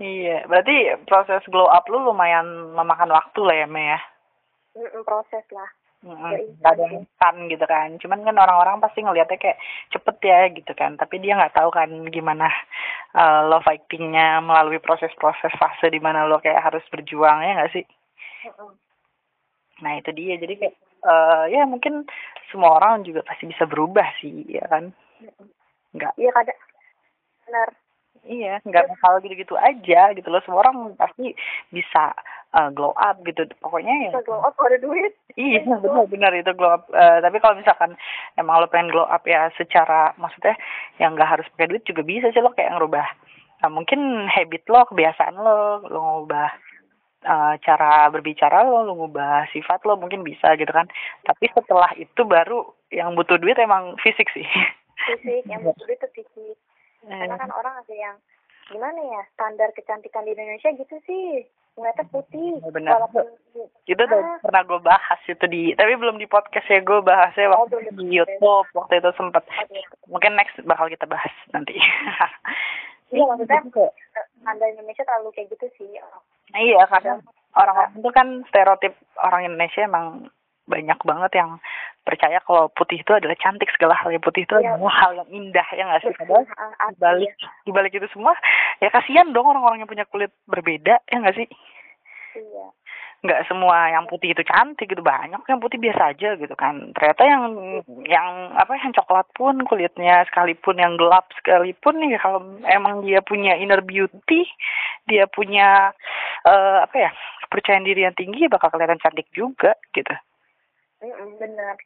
iya berarti proses glow up lu lumayan memakan waktu lah ya Me ya?
Mm-mm, proses lah.
Mm-mm.
Ya,
Nggak ada yang instan gitu kan. Cuman kan orang-orang pasti ngelihatnya kayak cepet ya gitu kan. Tapi dia nggak tahu kan gimana uh, lo fightingnya melalui proses-proses fase di mana lo kayak harus berjuang ya nggak sih?
Mm-mm.
nah itu dia. Jadi kayak eh, ya mungkin semua orang juga pasti bisa berubah sih ya kan? Nggak.
Iya kadang benar.
Iya nggak bakal gitu-gitu aja gitu loh. Semua orang pasti bisa uh, glow up gitu. Pokoknya ya.
Bisa glow up ada duit.
Iya benar-benar itu glow up. Eh, tapi kalau misalkan emang lo pengen glow up ya secara maksudnya yang nggak harus pakai duit juga bisa sih lo kayak ngerubah. Nah, mungkin habit lo, kebiasaan lo, lo ngubah eh, cara berbicara lo, lo ngubah sifat lo mungkin bisa gitu kan. Tapi setelah itu baru yang butuh duit emang fisik sih.
fisik yang butuh duit itu fisik karena kan orang ada yang gimana ya standar kecantikan di Indonesia gitu sih ngeliatnya putih
Oh, benar.
walaupun
itu udah
Ah.
pernah gue bahas itu di tapi belum di podcast ya gue bahasnya
Oh,
waktu di YouTube waktu itu sempet
Aduh.
mungkin next bakal kita bahas nanti
iya maksudnya eh, standar Indonesia terlalu kayak gitu sih
iya karena orang-orang itu kan stereotip orang Indonesia emang banyak banget yang percaya kalau putih itu adalah cantik segala hal yang putih itu
Iya.
adalah hal yang indah ya nggak sih? Padahal
Ah, ah,
dibalik dibalik itu semua ya kasihan dong orang-orang yang punya kulit berbeda ya nggak sih?
Iya
nggak semua yang putih itu cantik gitu banyak yang putih biasa aja gitu kan. Ternyata yang yang apa yang coklat pun kulitnya sekalipun yang gelap sekalipun nih kalau emang dia punya inner beauty dia punya eh, apa ya kepercayaan diri yang tinggi ya bakal kelihatan cantik juga gitu.
Benar.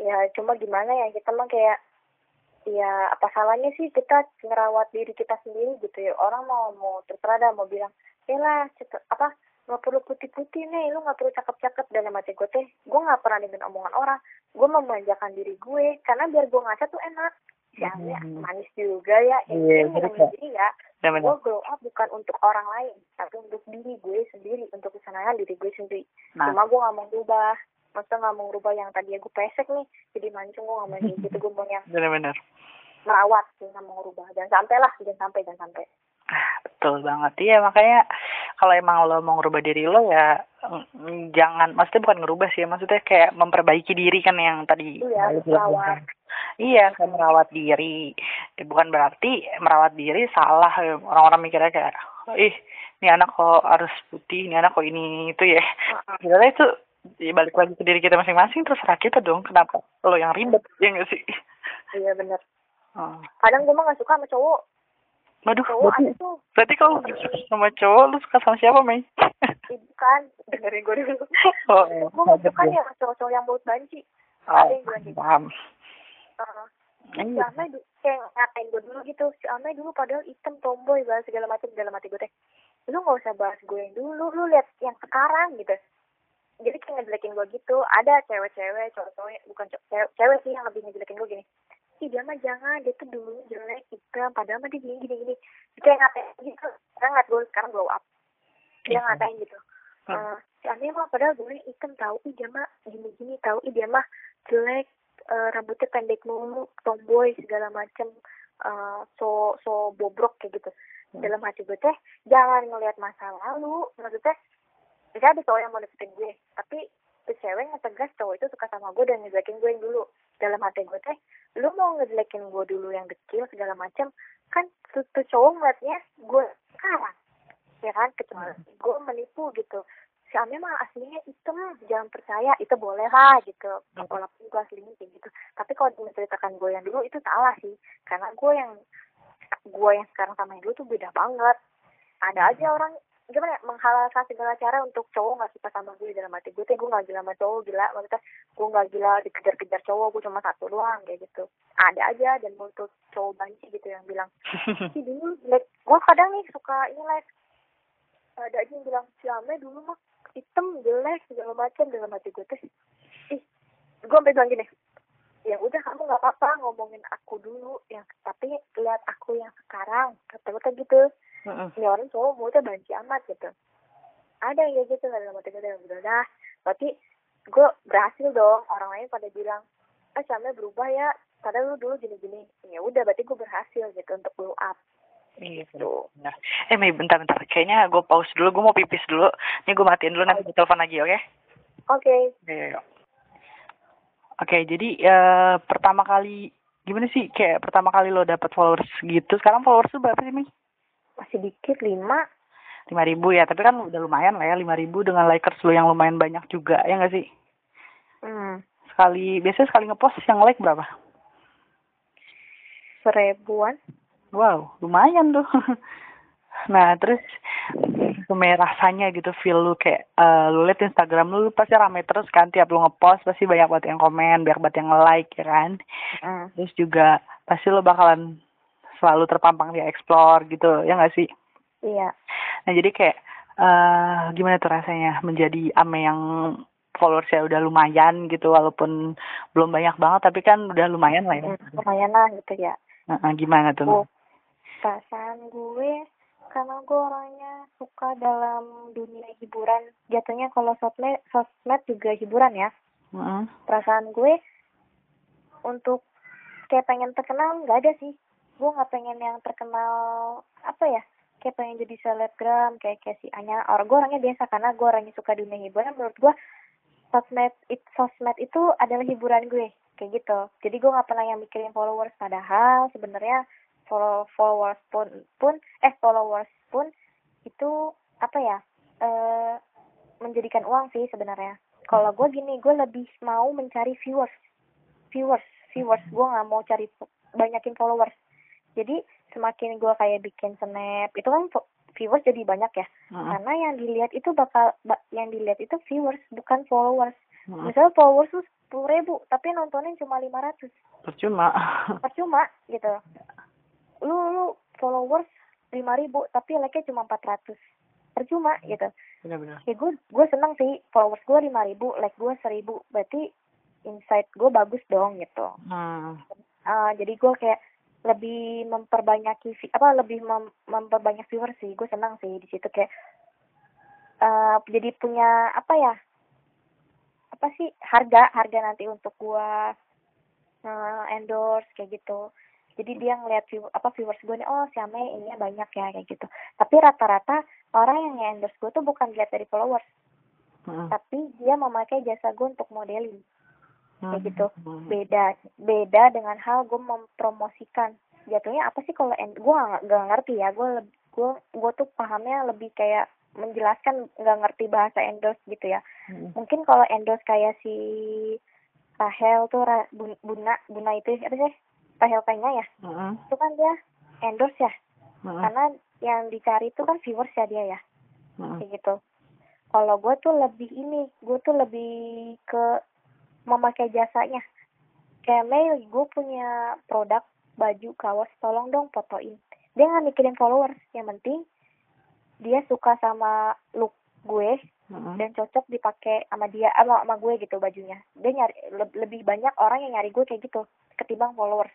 Ya cuma gimana ya kita mah kayak ya apa salahnya sih kita ngerawat diri kita sendiri gitu ya? Orang mau mau terserah mau bilang ya lah apa nggak perlu putih-putih nih lu nggak perlu cakep-cakep. Dalam hati gue teh gue nggak pernah dengerin omongan orang. Gue memanjakan diri gue karena biar gue ngaca tuh enak. Ya, ya
Hmm.
manis juga ya.
Iya,
ini yeah,
Kak.
diri ya
dan
gue glow up bukan untuk orang lain tapi untuk diri gue sendiri untuk kesenangan diri gue sendiri.
Nah.
Cuma gue nggak mau rubah maksudnya nggak mau rubah yang tadi gue pesek nih. Jadi mancung gue nggak mau gitu. Gue mau yang
benar-benar
merawat gue nggak mau rubah jangan sampai lah jangan sampai jangan sampai
betul banget. Iya makanya kalau emang lo mau ngerubah diri lo ya mm, jangan maksudnya bukan ngerubah sih maksudnya kayak memperbaiki diri kan yang tadi
Iya, merawat.
iya kan merawat diri. Ya, bukan berarti merawat diri salah. Orang-orang mikirnya kayak ih ini anak kok harus putih ini anak kok ini itu ya. Sebenarnya itu ya balik lagi ke diri kita masing-masing terserah kita dong kenapa lo yang ribet ya nggak sih?
Iya bener.
Oh.
kadang gue mah nggak suka sama cowok
Waduh,
cowok tuh.
Berarti kalau sama cowok, lu suka sama siapa, Mei?
ibu kan dengerin gue dulu.
Oh,
gue nggak suka sama cowok-cowok yang baut banci.
Oh,
ada yang bilang gitu
paham.
Heeh. si. Amai kayak ngatain gue dulu gitu. Si Amai dulu padahal hitam tomboy bahas segala macam dalam hati gue teh. Lu nggak usah bahas gue yang dulu lu lihat yang sekarang gitu. Jadi kayak ngejelekin gue gitu. Ada cewek-cewek cowok-cowok bukan cowok cewek, cewek sih yang lebih ngejelekin gue gini ih dia mah jangan dia tuh dulu jelek hitam padahal mah dia gini gini gini itu yang ngatain gitu sekarang ngeliat gue sekarang glow up dia
Iya.
ngatain gitu
Hmm.
Eh, si Ame mah padahal gue hitam tahu ih dia mah gini gini tahu ih dia mah jelek eh, rambutnya pendek mulu tomboy segala macem eh, so so bobrok kayak gitu
Hmm.
dalam hati gue teh jangan ngelihat masa lalu maksudnya bisa ada cowok yang mau deketin gue tapi tuh cewek ngetegas cowok itu suka sama gue dan ngejelekin gue yang dulu. Dalam hati gue teh lu mau ngejelekin gue dulu yang kecil segala macam kan tuh, tuh cowok ngeliatnya gue sekarang ya kan? Kecuali gue menipu gitu. Si Ame mah aslinya hitam jangan percaya itu boleh lah gitu. Walaupun gue aslinya kayak gitu. Tapi kalau menceritakan gue yang dulu itu salah sih. Karena gue yang gue yang sekarang sama yang dulu tuh beda banget. Ada aja orang gimana ya menghalalkan segala cara untuk cowok nggak suka sama gue dalam hati gue tuh gue nggak gila sama cowok gila maksudnya gue nggak gila dikejar-kejar cowok gue cuma satu doang kayak gitu. Ada aja dan untuk cowok banci gitu yang bilang si dulu like, gue kadang nih suka ini like ada aja yang bilang si Ame dulu mah hitam jelek segala macam dalam hati gue tuh ih gue sampai bilang gini ya udah kamu nggak apa-apa ngomongin aku dulu yang tapi lihat aku yang sekarang kata kayak gitu
Mm-mm.
ini orang cowok mulutnya banci amat gitu ada yang kayak gitu dalam hati gue udah dah berarti gue berhasil dong orang lain pada bilang ah Syamnya berubah ya padahal lu dulu gini-gini ya udah berarti gue berhasil gitu untuk blow up
Iya,
gitu
benar. Eh, Mei, bentar-bentar. Kayaknya gue pause dulu. Gue mau pipis dulu. Ini gue matiin dulu, nanti gue telepon lagi, oke?
oke
Oke, yuk. Oke, jadi eh, pertama kali, gimana sih? Kayak pertama kali lo dapet followers gitu. Sekarang followers tuh berapa sih, Mi?
masih dikit lima
Lima ribu ya, tapi kan udah lumayan lah ya, lima ribu dengan likers lo yang lumayan banyak juga, ya nggak sih?
hmm,
Sekali, biasanya sekali ngepost yang like berapa?
seribuan
Wow, lumayan tuh. Nah, terus gimana rasanya gitu feel lu kayak eh, lu liat Instagram lu, lu pasti rame terus kan tiap lu ngepost pasti banyak banget yang komen, banyak banget yang nge-like ya kan.
hmm.
Terus juga pasti lu bakalan selalu terpampang di explore gitu, ya nggak sih?
iya
Nah, jadi kayak eh gimana tuh rasanya menjadi ame yang followersnya udah lumayan gitu walaupun belum banyak banget tapi kan udah lumayan lah ya.
Hmm, lumayan lah gitu ya
Heeh, gimana tuh?
Oh, perasaan gue karena gue orangnya suka dalam dunia hiburan. Jatuhnya kalau sosmed sosmed juga hiburan ya.
Heeh.
perasaan gue untuk kayak pengen terkenal nggak ada sih. Gue nggak pengen yang terkenal apa ya kayak pengen jadi selebgram kayak kayak si Anya. Orang gue orangnya biasa karena gue orangnya suka dunia hiburan. Menurut gue sosmed it, sosmed itu adalah hiburan gue kayak gitu. Jadi gue nggak pernah yang mikirin followers. Padahal sebenarnya follow followers pun pun eh followers pun itu apa ya eh menjadikan uang sih sebenarnya. Kalau gue gini gue lebih mau mencari viewers. Viewers viewers. Gue nggak mau cari banyakin followers. Jadi semakin gue kayak bikin snap itu kan viewers jadi banyak ya.
Heeh.
karena yang dilihat itu bakal ba- yang dilihat itu viewers bukan followers.
Heeh.
misalnya followers tuh sepuluh ribu tapi nontonin cuma lima ratus.
Percuma.
percuma gitu lu lu followers lima ribu tapi like-nya cuma empat ratus. Percuma gitu.
Benar-benar.
ya gue gue seneng sih followers gue lima ribu like gue seribu. Berarti insight gue bagus dong gitu.
Hmm.
Ah, jadi gue kayak lebih memperbanyak apa lebih mem- memperbanyak viewer sih. Gue senang sih di situ kayak eh jadi punya apa ya apa sih harga harga nanti untuk gue eh, endorse kayak gitu jadi dia ngeliat view, apa viewers gue nih oh si Ame ini banyak ya kayak gitu. Tapi rata-rata orang yang endorse gue tuh bukan lihat dari followers.
Hmm.
tapi dia memakai jasa gue untuk modeling. Kayak gitu.
Hmm.
beda beda dengan hal gue mempromosikan. Jatuhnya apa sih kalau end gue gak, gak ngerti ya. Gue gue gue tuh pahamnya lebih kayak menjelaskan nggak ngerti bahasa endorse gitu ya.
Hmm.
mungkin kalau endorse kayak si Rahel tuh Buna Buna itu apa sih Rahel Penya ya
Hmm.
itu kan dia endorse ya
Hmm.
karena yang dicari itu kan viewers ya dia ya
Hmm.
kayak gitu kalau gue tuh lebih ini gue tuh lebih ke memakai jasanya kayak Mei gue punya produk baju kaos tolong dong fotoin dia nggak mikirin followers yang penting dia suka sama look gue
Hmm.
dan cocok dipakai sama dia sama, sama gue gitu bajunya dia nyari le- lebih banyak orang yang nyari gue kayak gitu ketimbang followers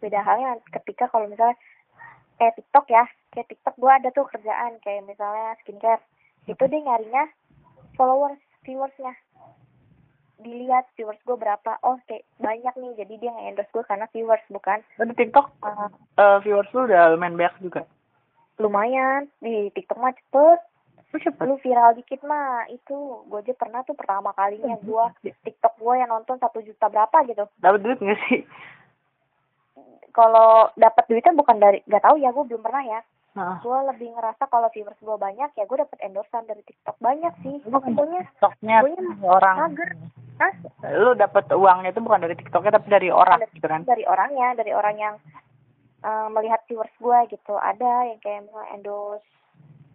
beda halnya ketika kalau misalnya kayak TikTok ya kayak TikTok gue ada tuh kerjaan kayak misalnya skincare. Itu dia nyarinya followers viewersnya. Dilihat viewers gue berapa oh kayak banyak nih jadi dia nge-endorse gue karena viewers bukan?
Di TikTok
uh,
eh, viewers lu udah lumayan banyak juga.
lumayan di TikTok mah cepet.
Lu cepet.
lu viral dikit mah itu gue aja pernah tuh pertama kalinya gue TikTok gue yang nonton satu juta berapa gitu.
Dapat duit nggak sih?
Kalau dapat duitnya bukan dari gak tahu ya gue belum pernah ya.
Nah,
gue lebih ngerasa kalau viewers gue banyak ya gue dapet endorsean dari TikTok banyak sih.
Lu
pokoknya
TikToknya orang.
mager. Hah?
Lu dapat uangnya itu bukan dari TikToknya tapi dari orang gitu kan?
dari orangnya dari orang yang eh, melihat viewers gue gitu. Ada yang kayak mau endorse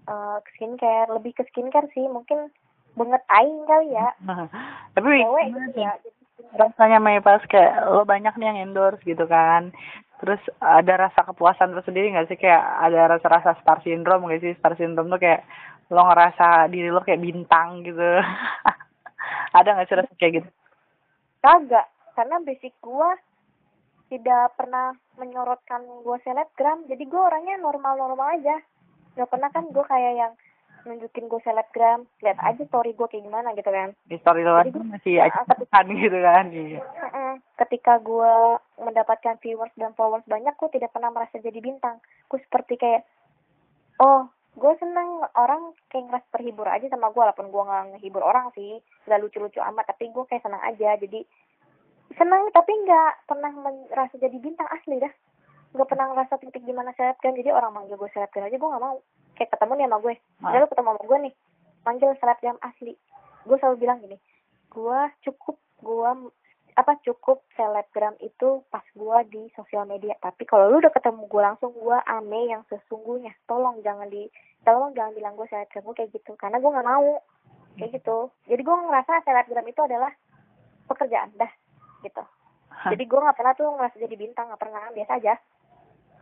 eh, skincare lebih ke skincare sih. Mungkin banget aing kali ya.
Tapi
cewek gitu ya jadi
rasanya pas kayak lo banyak nih yang endorse gitu kan. Terus ada rasa kepuasan tersendiri nggak sih? Kayak ada rasa-rasa star syndrome nggak sih? Star syndrome tuh kayak lo ngerasa diri lo kayak bintang gitu. Ada nggak sih rasa kayak gitu?
Kagak. Karena basic gue tidak pernah menyorotkan gue selebgram. Jadi gue orangnya normal-normal aja. Nggak pernah kan gue kayak yang nunjukin gue selebgram lihat aja story gue kayak gimana gitu kan.
Di story lo aja masih
Ah,
acuan gitu kan iya.
Ketika gue mendapatkan viewers dan followers banyak gue tidak pernah merasa jadi bintang. Gue seperti kayak oh gue seneng orang kayak ngerasa terhibur aja sama gue walaupun gue nggak ngehibur orang sih nggak lucu-lucu amat tapi gue kayak seneng aja. Jadi seneng tapi nggak pernah merasa jadi bintang asli dah nggak pernah ngerasa titik di mana selebgram jadi orang manggil gue selebgram aja gue nggak mau. Kayak ketemu nih sama gue.
Ah.
udah lu ketemu sama gue nih manggil selebgram asli. Gue selalu bilang gini gue cukup gue apa cukup selebgram itu pas gue di sosial media. Tapi kalau lu udah ketemu gue langsung gue ame yang sesungguhnya. Tolong jangan di tolong jangan bilang gue selebgram gue kayak gitu karena gue nggak mau. Kayak gitu. Jadi gue ngerasa selebgram itu adalah pekerjaan dah gitu.
Hah.
jadi gue nggak pernah tuh ngerasa jadi bintang nggak pernah biasa aja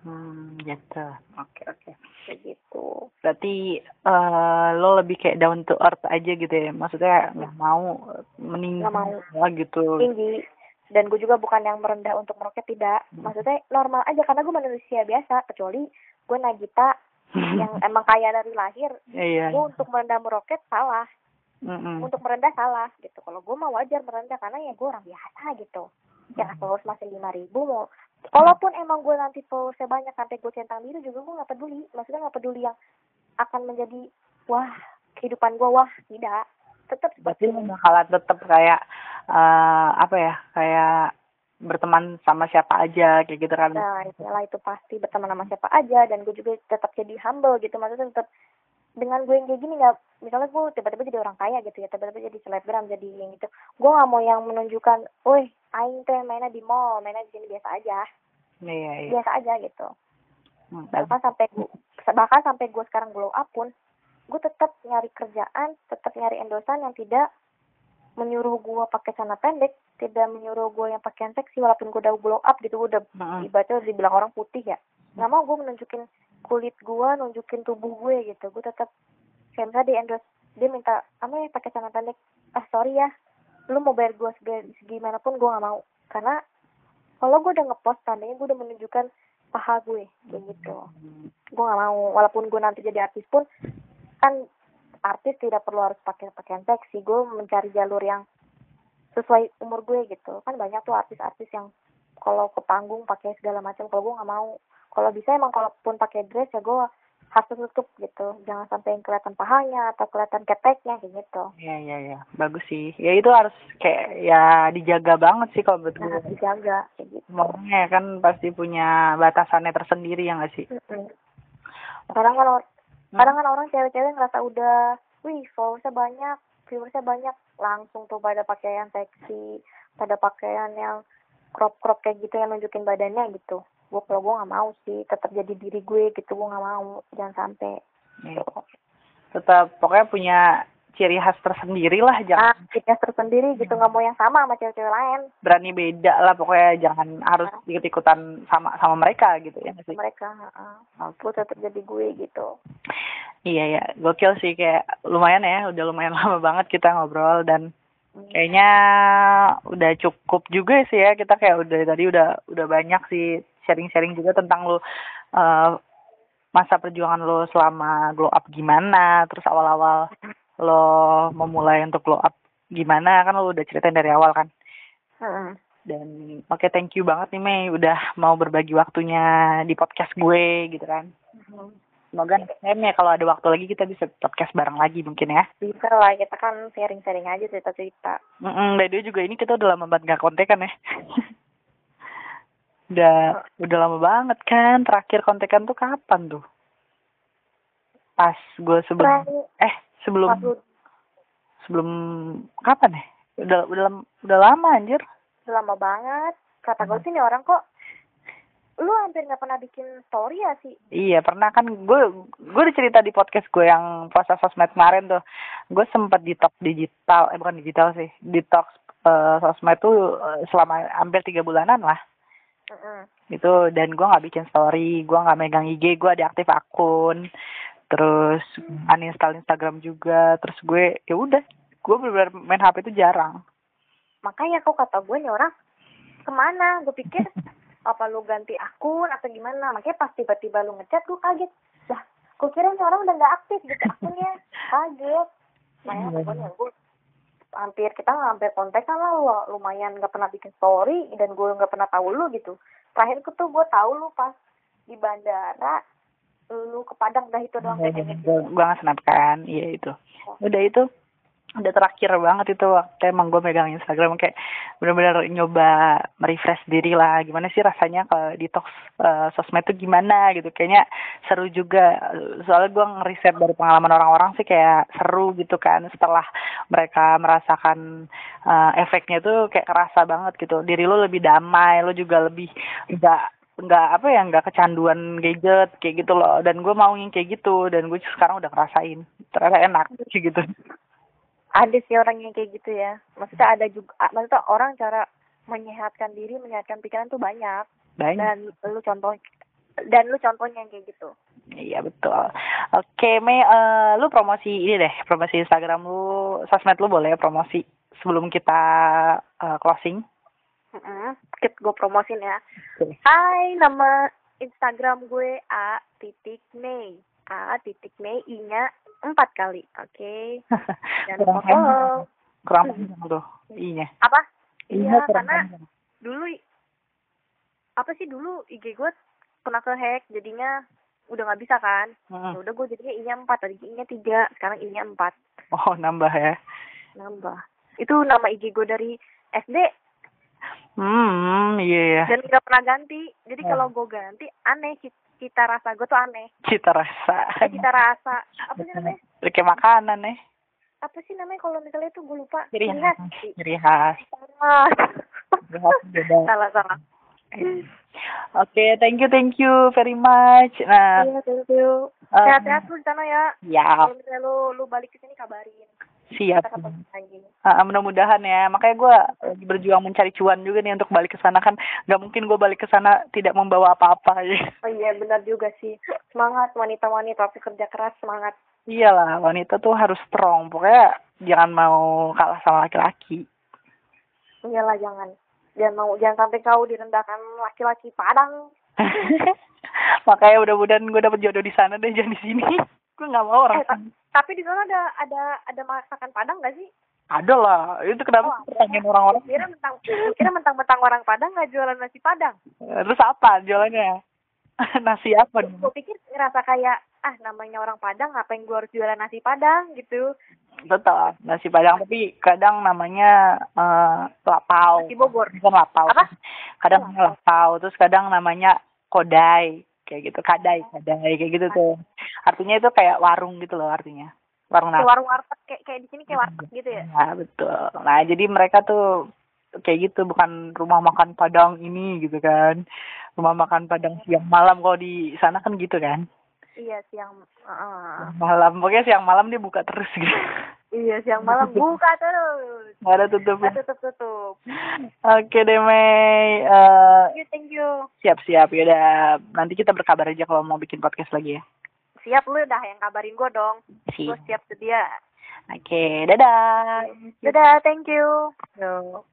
hmm gitu. Oke oke.
Kayak gitu.
Berarti eh lo lebih kayak down to earth aja gitu ya? Maksudnya nggak mau meninggal
Nggak mau.
gitu.
Tinggi. Dan gue juga bukan yang merendah untuk meroket tidak. Maksudnya normal aja karena gue manusia biasa. Kecuali gue Nagita yang emang kaya dari lahir.
Iya.
Gue untuk merendah meroket salah.
Mm-mm.
untuk merendah salah gitu. Kalau gue mau wajar merendah karena ya gue orang biasa gitu. Ya followers masih lima ribu mau walaupun emang gue nanti followersnya banyak sampai gue centang biru juga gue nggak peduli. Maksudnya nggak peduli yang akan menjadi wah kehidupan gue wah tidak. Tetap
berarti lo bakalan tetap kayak eh apa ya kayak berteman sama siapa aja kayak gitu kan?
Nah, iyalah itu pasti berteman sama siapa aja dan gue juga tetap jadi humble gitu. Maksudnya tetap dengan gue yang kayak gini nggak misalnya gue tiba-tiba jadi orang kaya gitu ya tiba-tiba jadi selebgram jadi yang gitu. Gue nggak mau yang menunjukkan woi aing teh mainnya di mall mainnya di sini biasa aja.
Iya iya.
Biasa aja gitu.
Hmm,
bahkan sampai gu- bahkan sampai gue sekarang glow up pun gue tetap nyari kerjaan tetap nyari endorsan yang tidak menyuruh gue pakai celana pendek tidak menyuruh gue yang pakaian seksi walaupun gue udah glow up gitu gue udah
Mm-mm.
ibaratnya udah dibilang orang putih ya. Nggak mau gue menunjukin kulit gue nunjukin tubuh gue gitu. Gue tetap kayak misalnya di endorse dia minta apa ya pakai celana pendek? Ah sorry ya lu mau bayar gue segi, segimanapun gue nggak mau. Karena kalau gue udah ngepost tandanya gue udah menunjukkan paha gue kayak gitu. Gue nggak mau. Walaupun gue nanti jadi artis pun kan artis tidak perlu harus pakai pakaian seksi. Gue mencari jalur yang sesuai umur gue gitu. Kan banyak tuh artis-artis yang kalau ke panggung pakai segala macam kalau gue nggak mau. Kalau bisa emang kalaupun pakai dress ya gue harus tutup gitu. Jangan sampai yang kelihatan pahanya atau kelihatan keteknya kayak gitu.
Iya iya iya. Bagus sih. Ya itu harus kayak ya dijaga banget sih kalau menurut
nah dijaga kayak gitu.
Makanya kan pasti punya batasannya tersendiri ya nggak sih?
Mm-mm. kadang kan or- kadang kan orang cewek-cewek ngerasa udah wih followersnya banyak viewersnya banyak. Langsung tuh pada pakaian seksi pada pakaian yang crop crop kayak gitu yang nunjukin badannya gitu gue kalau gue nggak mau sih tetap jadi diri gue gitu gue nggak mau jangan sampai.
Iya. tetap pokoknya punya ciri khas tersendiri lah jangan
ah kita tersendiri gitu nggak mau yang sama sama cewek-cewek lain.
Berani beda lah pokoknya jangan harus ikut ikutan sama sama mereka gitu ya sih?
Mereka uh, gue tetap jadi gue gitu.
Iya ya gokil sih kayak lumayan ya udah lumayan lama banget kita ngobrol dan kayaknya udah cukup juga sih ya kita kayak udah tadi udah udah banyak sih sharing-sharing juga tentang lu eh, masa perjuangan lo selama glow up gimana, terus awal-awal lo memulai untuk glow up gimana kan lo udah ceritain dari awal kan. Dan oke thank you banget nih Mei udah mau berbagi waktunya di podcast gue gitu kan. Semoga ya kalau ada waktu lagi kita bisa podcast bareng lagi mungkin ya.
Bisa lah, kita kan sharing-sharing aja cerita-cerita.
Mm by the way juga ini kita udah lama banget gak kontekan ya. udah udah lama banget kan. Terakhir kontekan tuh kapan tuh? Pas gue sebelum eh sebelum sebelum kapan ya? Udah udah udah lama anjir.
udah lama banget. Kata gue sih nih orang kok lu hampir nggak pernah bikin story ya sih?
Iya pernah kan gue gue udah cerita di podcast gue yang puasa sosmed kemarin tuh gue sempat detox digital eh bukan digital sih detox eh, sosmed tuh eh, selama hampir tiga bulanan lah Itu dan gue nggak bikin story gue nggak megang IG gue deaktif akun terus uninstall Instagram juga terus gue ya udah gue benar main HP itu jarang
Makanya kok kata gue nih orang ke mana? Gue pikir apa lu ganti akun atau gimana? Makanya pas tiba-tiba lu ngechat gue kaget. Lah, gue kira nih orang udah nggak aktif gitu akunnya. Kaget. Makanya
Iya.
gue hampir kita hampir kontekan lah lu lumayan nggak pernah bikin story dan gue nggak pernah tahu lu gitu. Terakhir tuh gue tahu lu pas di bandara lu ke Padang dah itu doang kayaknya.
gue nggak snap kan? Iya itu. Udah itu udah terakhir banget itu waktu emang gue megang Instagram kayak bener-bener nyoba merefresh diri lah. Gimana sih rasanya kalau detox eh, sosmed tuh gimana gitu. Kayaknya seru juga. Soalnya gue ngeriset dari pengalaman orang-orang sih kayak seru gitu kan. Setelah mereka merasakan eh, efeknya tuh kayak kerasa banget gitu. Diri lo lebih damai lo juga lebih enggak nggak apa ya nggak kecanduan gadget kayak gitu loh. Dan gue mau yang kayak gitu. Dan gue sekarang udah ngerasain. Ternyata enak kayak gitu
ada sih orang yang kayak gitu ya. Maksudnya ada juga maksudnya orang cara menyehatkan diri menyehatkan pikiran tuh banyak.
Banyak.
Dan lu contoh dan lu contohnya yang kayak gitu.
Iya betul. Oke Mei eh, lu promosi ini deh promosi Instagram lu. Sosmed lu boleh promosi sebelum kita eh, closing?
Heeh. Kit gue promosin ya.
Oke.
Hai nama Instagram gue a titik Mei. A titik Mei i nya empat kali oke. Lupa
panjang
follow
kurang panjang tuh iya
apa?
Iya
iya
kurang
karena
panjang
dulu apa sih dulu IG gue pernah ke hack jadinya udah nggak bisa kan?
Mm.
ya udah gue jadinya i nya empat tadi i nya tiga sekarang i nya empat.
Oh nambah ya?
Nambah. Itu nama IG gue dari SD
hmm iya ya
dan nggak pernah ganti. Jadi
Oh.
kalau gue ganti aneh cita rasa gue tuh aneh.
Cita rasa.
Eh, cita rasa. Apa sih namanya?
Kayak makanan nih
apa sih namanya kalau misalnya itu gue lupa?
Ciri khas. ciri khas.
Salah. salah. Salah
Oke, thank you, thank you very much. Nah,
iya thank you.
Um,
sehat-sehat lu di sana ya.
Ya,
kalau misalnya lu lu balik ke sini kabarin
siap. Ah, mudah-mudahan ya. Makanya gue lagi berjuang mencari cuan juga nih untuk balik ke sana kan. Gak mungkin gue balik ke sana tidak membawa apa-apa ya.
oh iya benar juga sih semangat wanita-wanita pekerja keras semangat
Iyalah, wanita tuh harus strong. Pokoknya jangan mau kalah sama laki-laki.
iyalah jangan jangan mau jangan sampai kau direndahkan laki-laki Padang
Makanya mudah-mudahan gue dapet jodoh di sana deh, jangan di sini. Gue nggak mau orang
eh, ta- tapi di sana ada ada ada masakan Padang nggak sih
Ada lah. Itu kenapa
Oh,
pertanyaan orang-orang?
Kira mentang kira mentang-mentang orang Padang nggak jualan nasi Padang
Terus apa jualannya? Nasi apa?
gue pikir ngerasa kayak ah namanya orang Padang ngapain gue harus jualan nasi Padang gitu
Betul, nasi padang. Tapi kadang namanya eh, lapau.
nasi Bogor
Bukan lapau.
Apa?
Kadang namanya lapau. Terus kadang namanya kodai. Kayak gitu. Kadai, kadai. Kayak gitu tuh. Artinya itu kayak warung gitu loh artinya. Warung
kayak
nasi.
warung warteg kayak kayak di sini kayak warteg gitu ya
Nah, betul. Nah, jadi mereka tuh kayak gitu. Bukan rumah makan padang ini gitu kan. Rumah makan padang siang malam. Kalau di sana kan gitu kan.
iya siang uh,
Malam. Pokoknya siang malam dia buka terus gitu.
Iya siang malam buka terus
Nggak ada tutupnya.
Nggak tutup tutup
Oke deh Mei, Eh,
thank you thank you
siap-siap yaudah nanti kita berkabar aja kalau mau bikin podcast lagi ya.
siap lu udah yang kabarin gue dong gue
Siap.
siap sedia
Oke, dadah.
dadah thank you
Yo.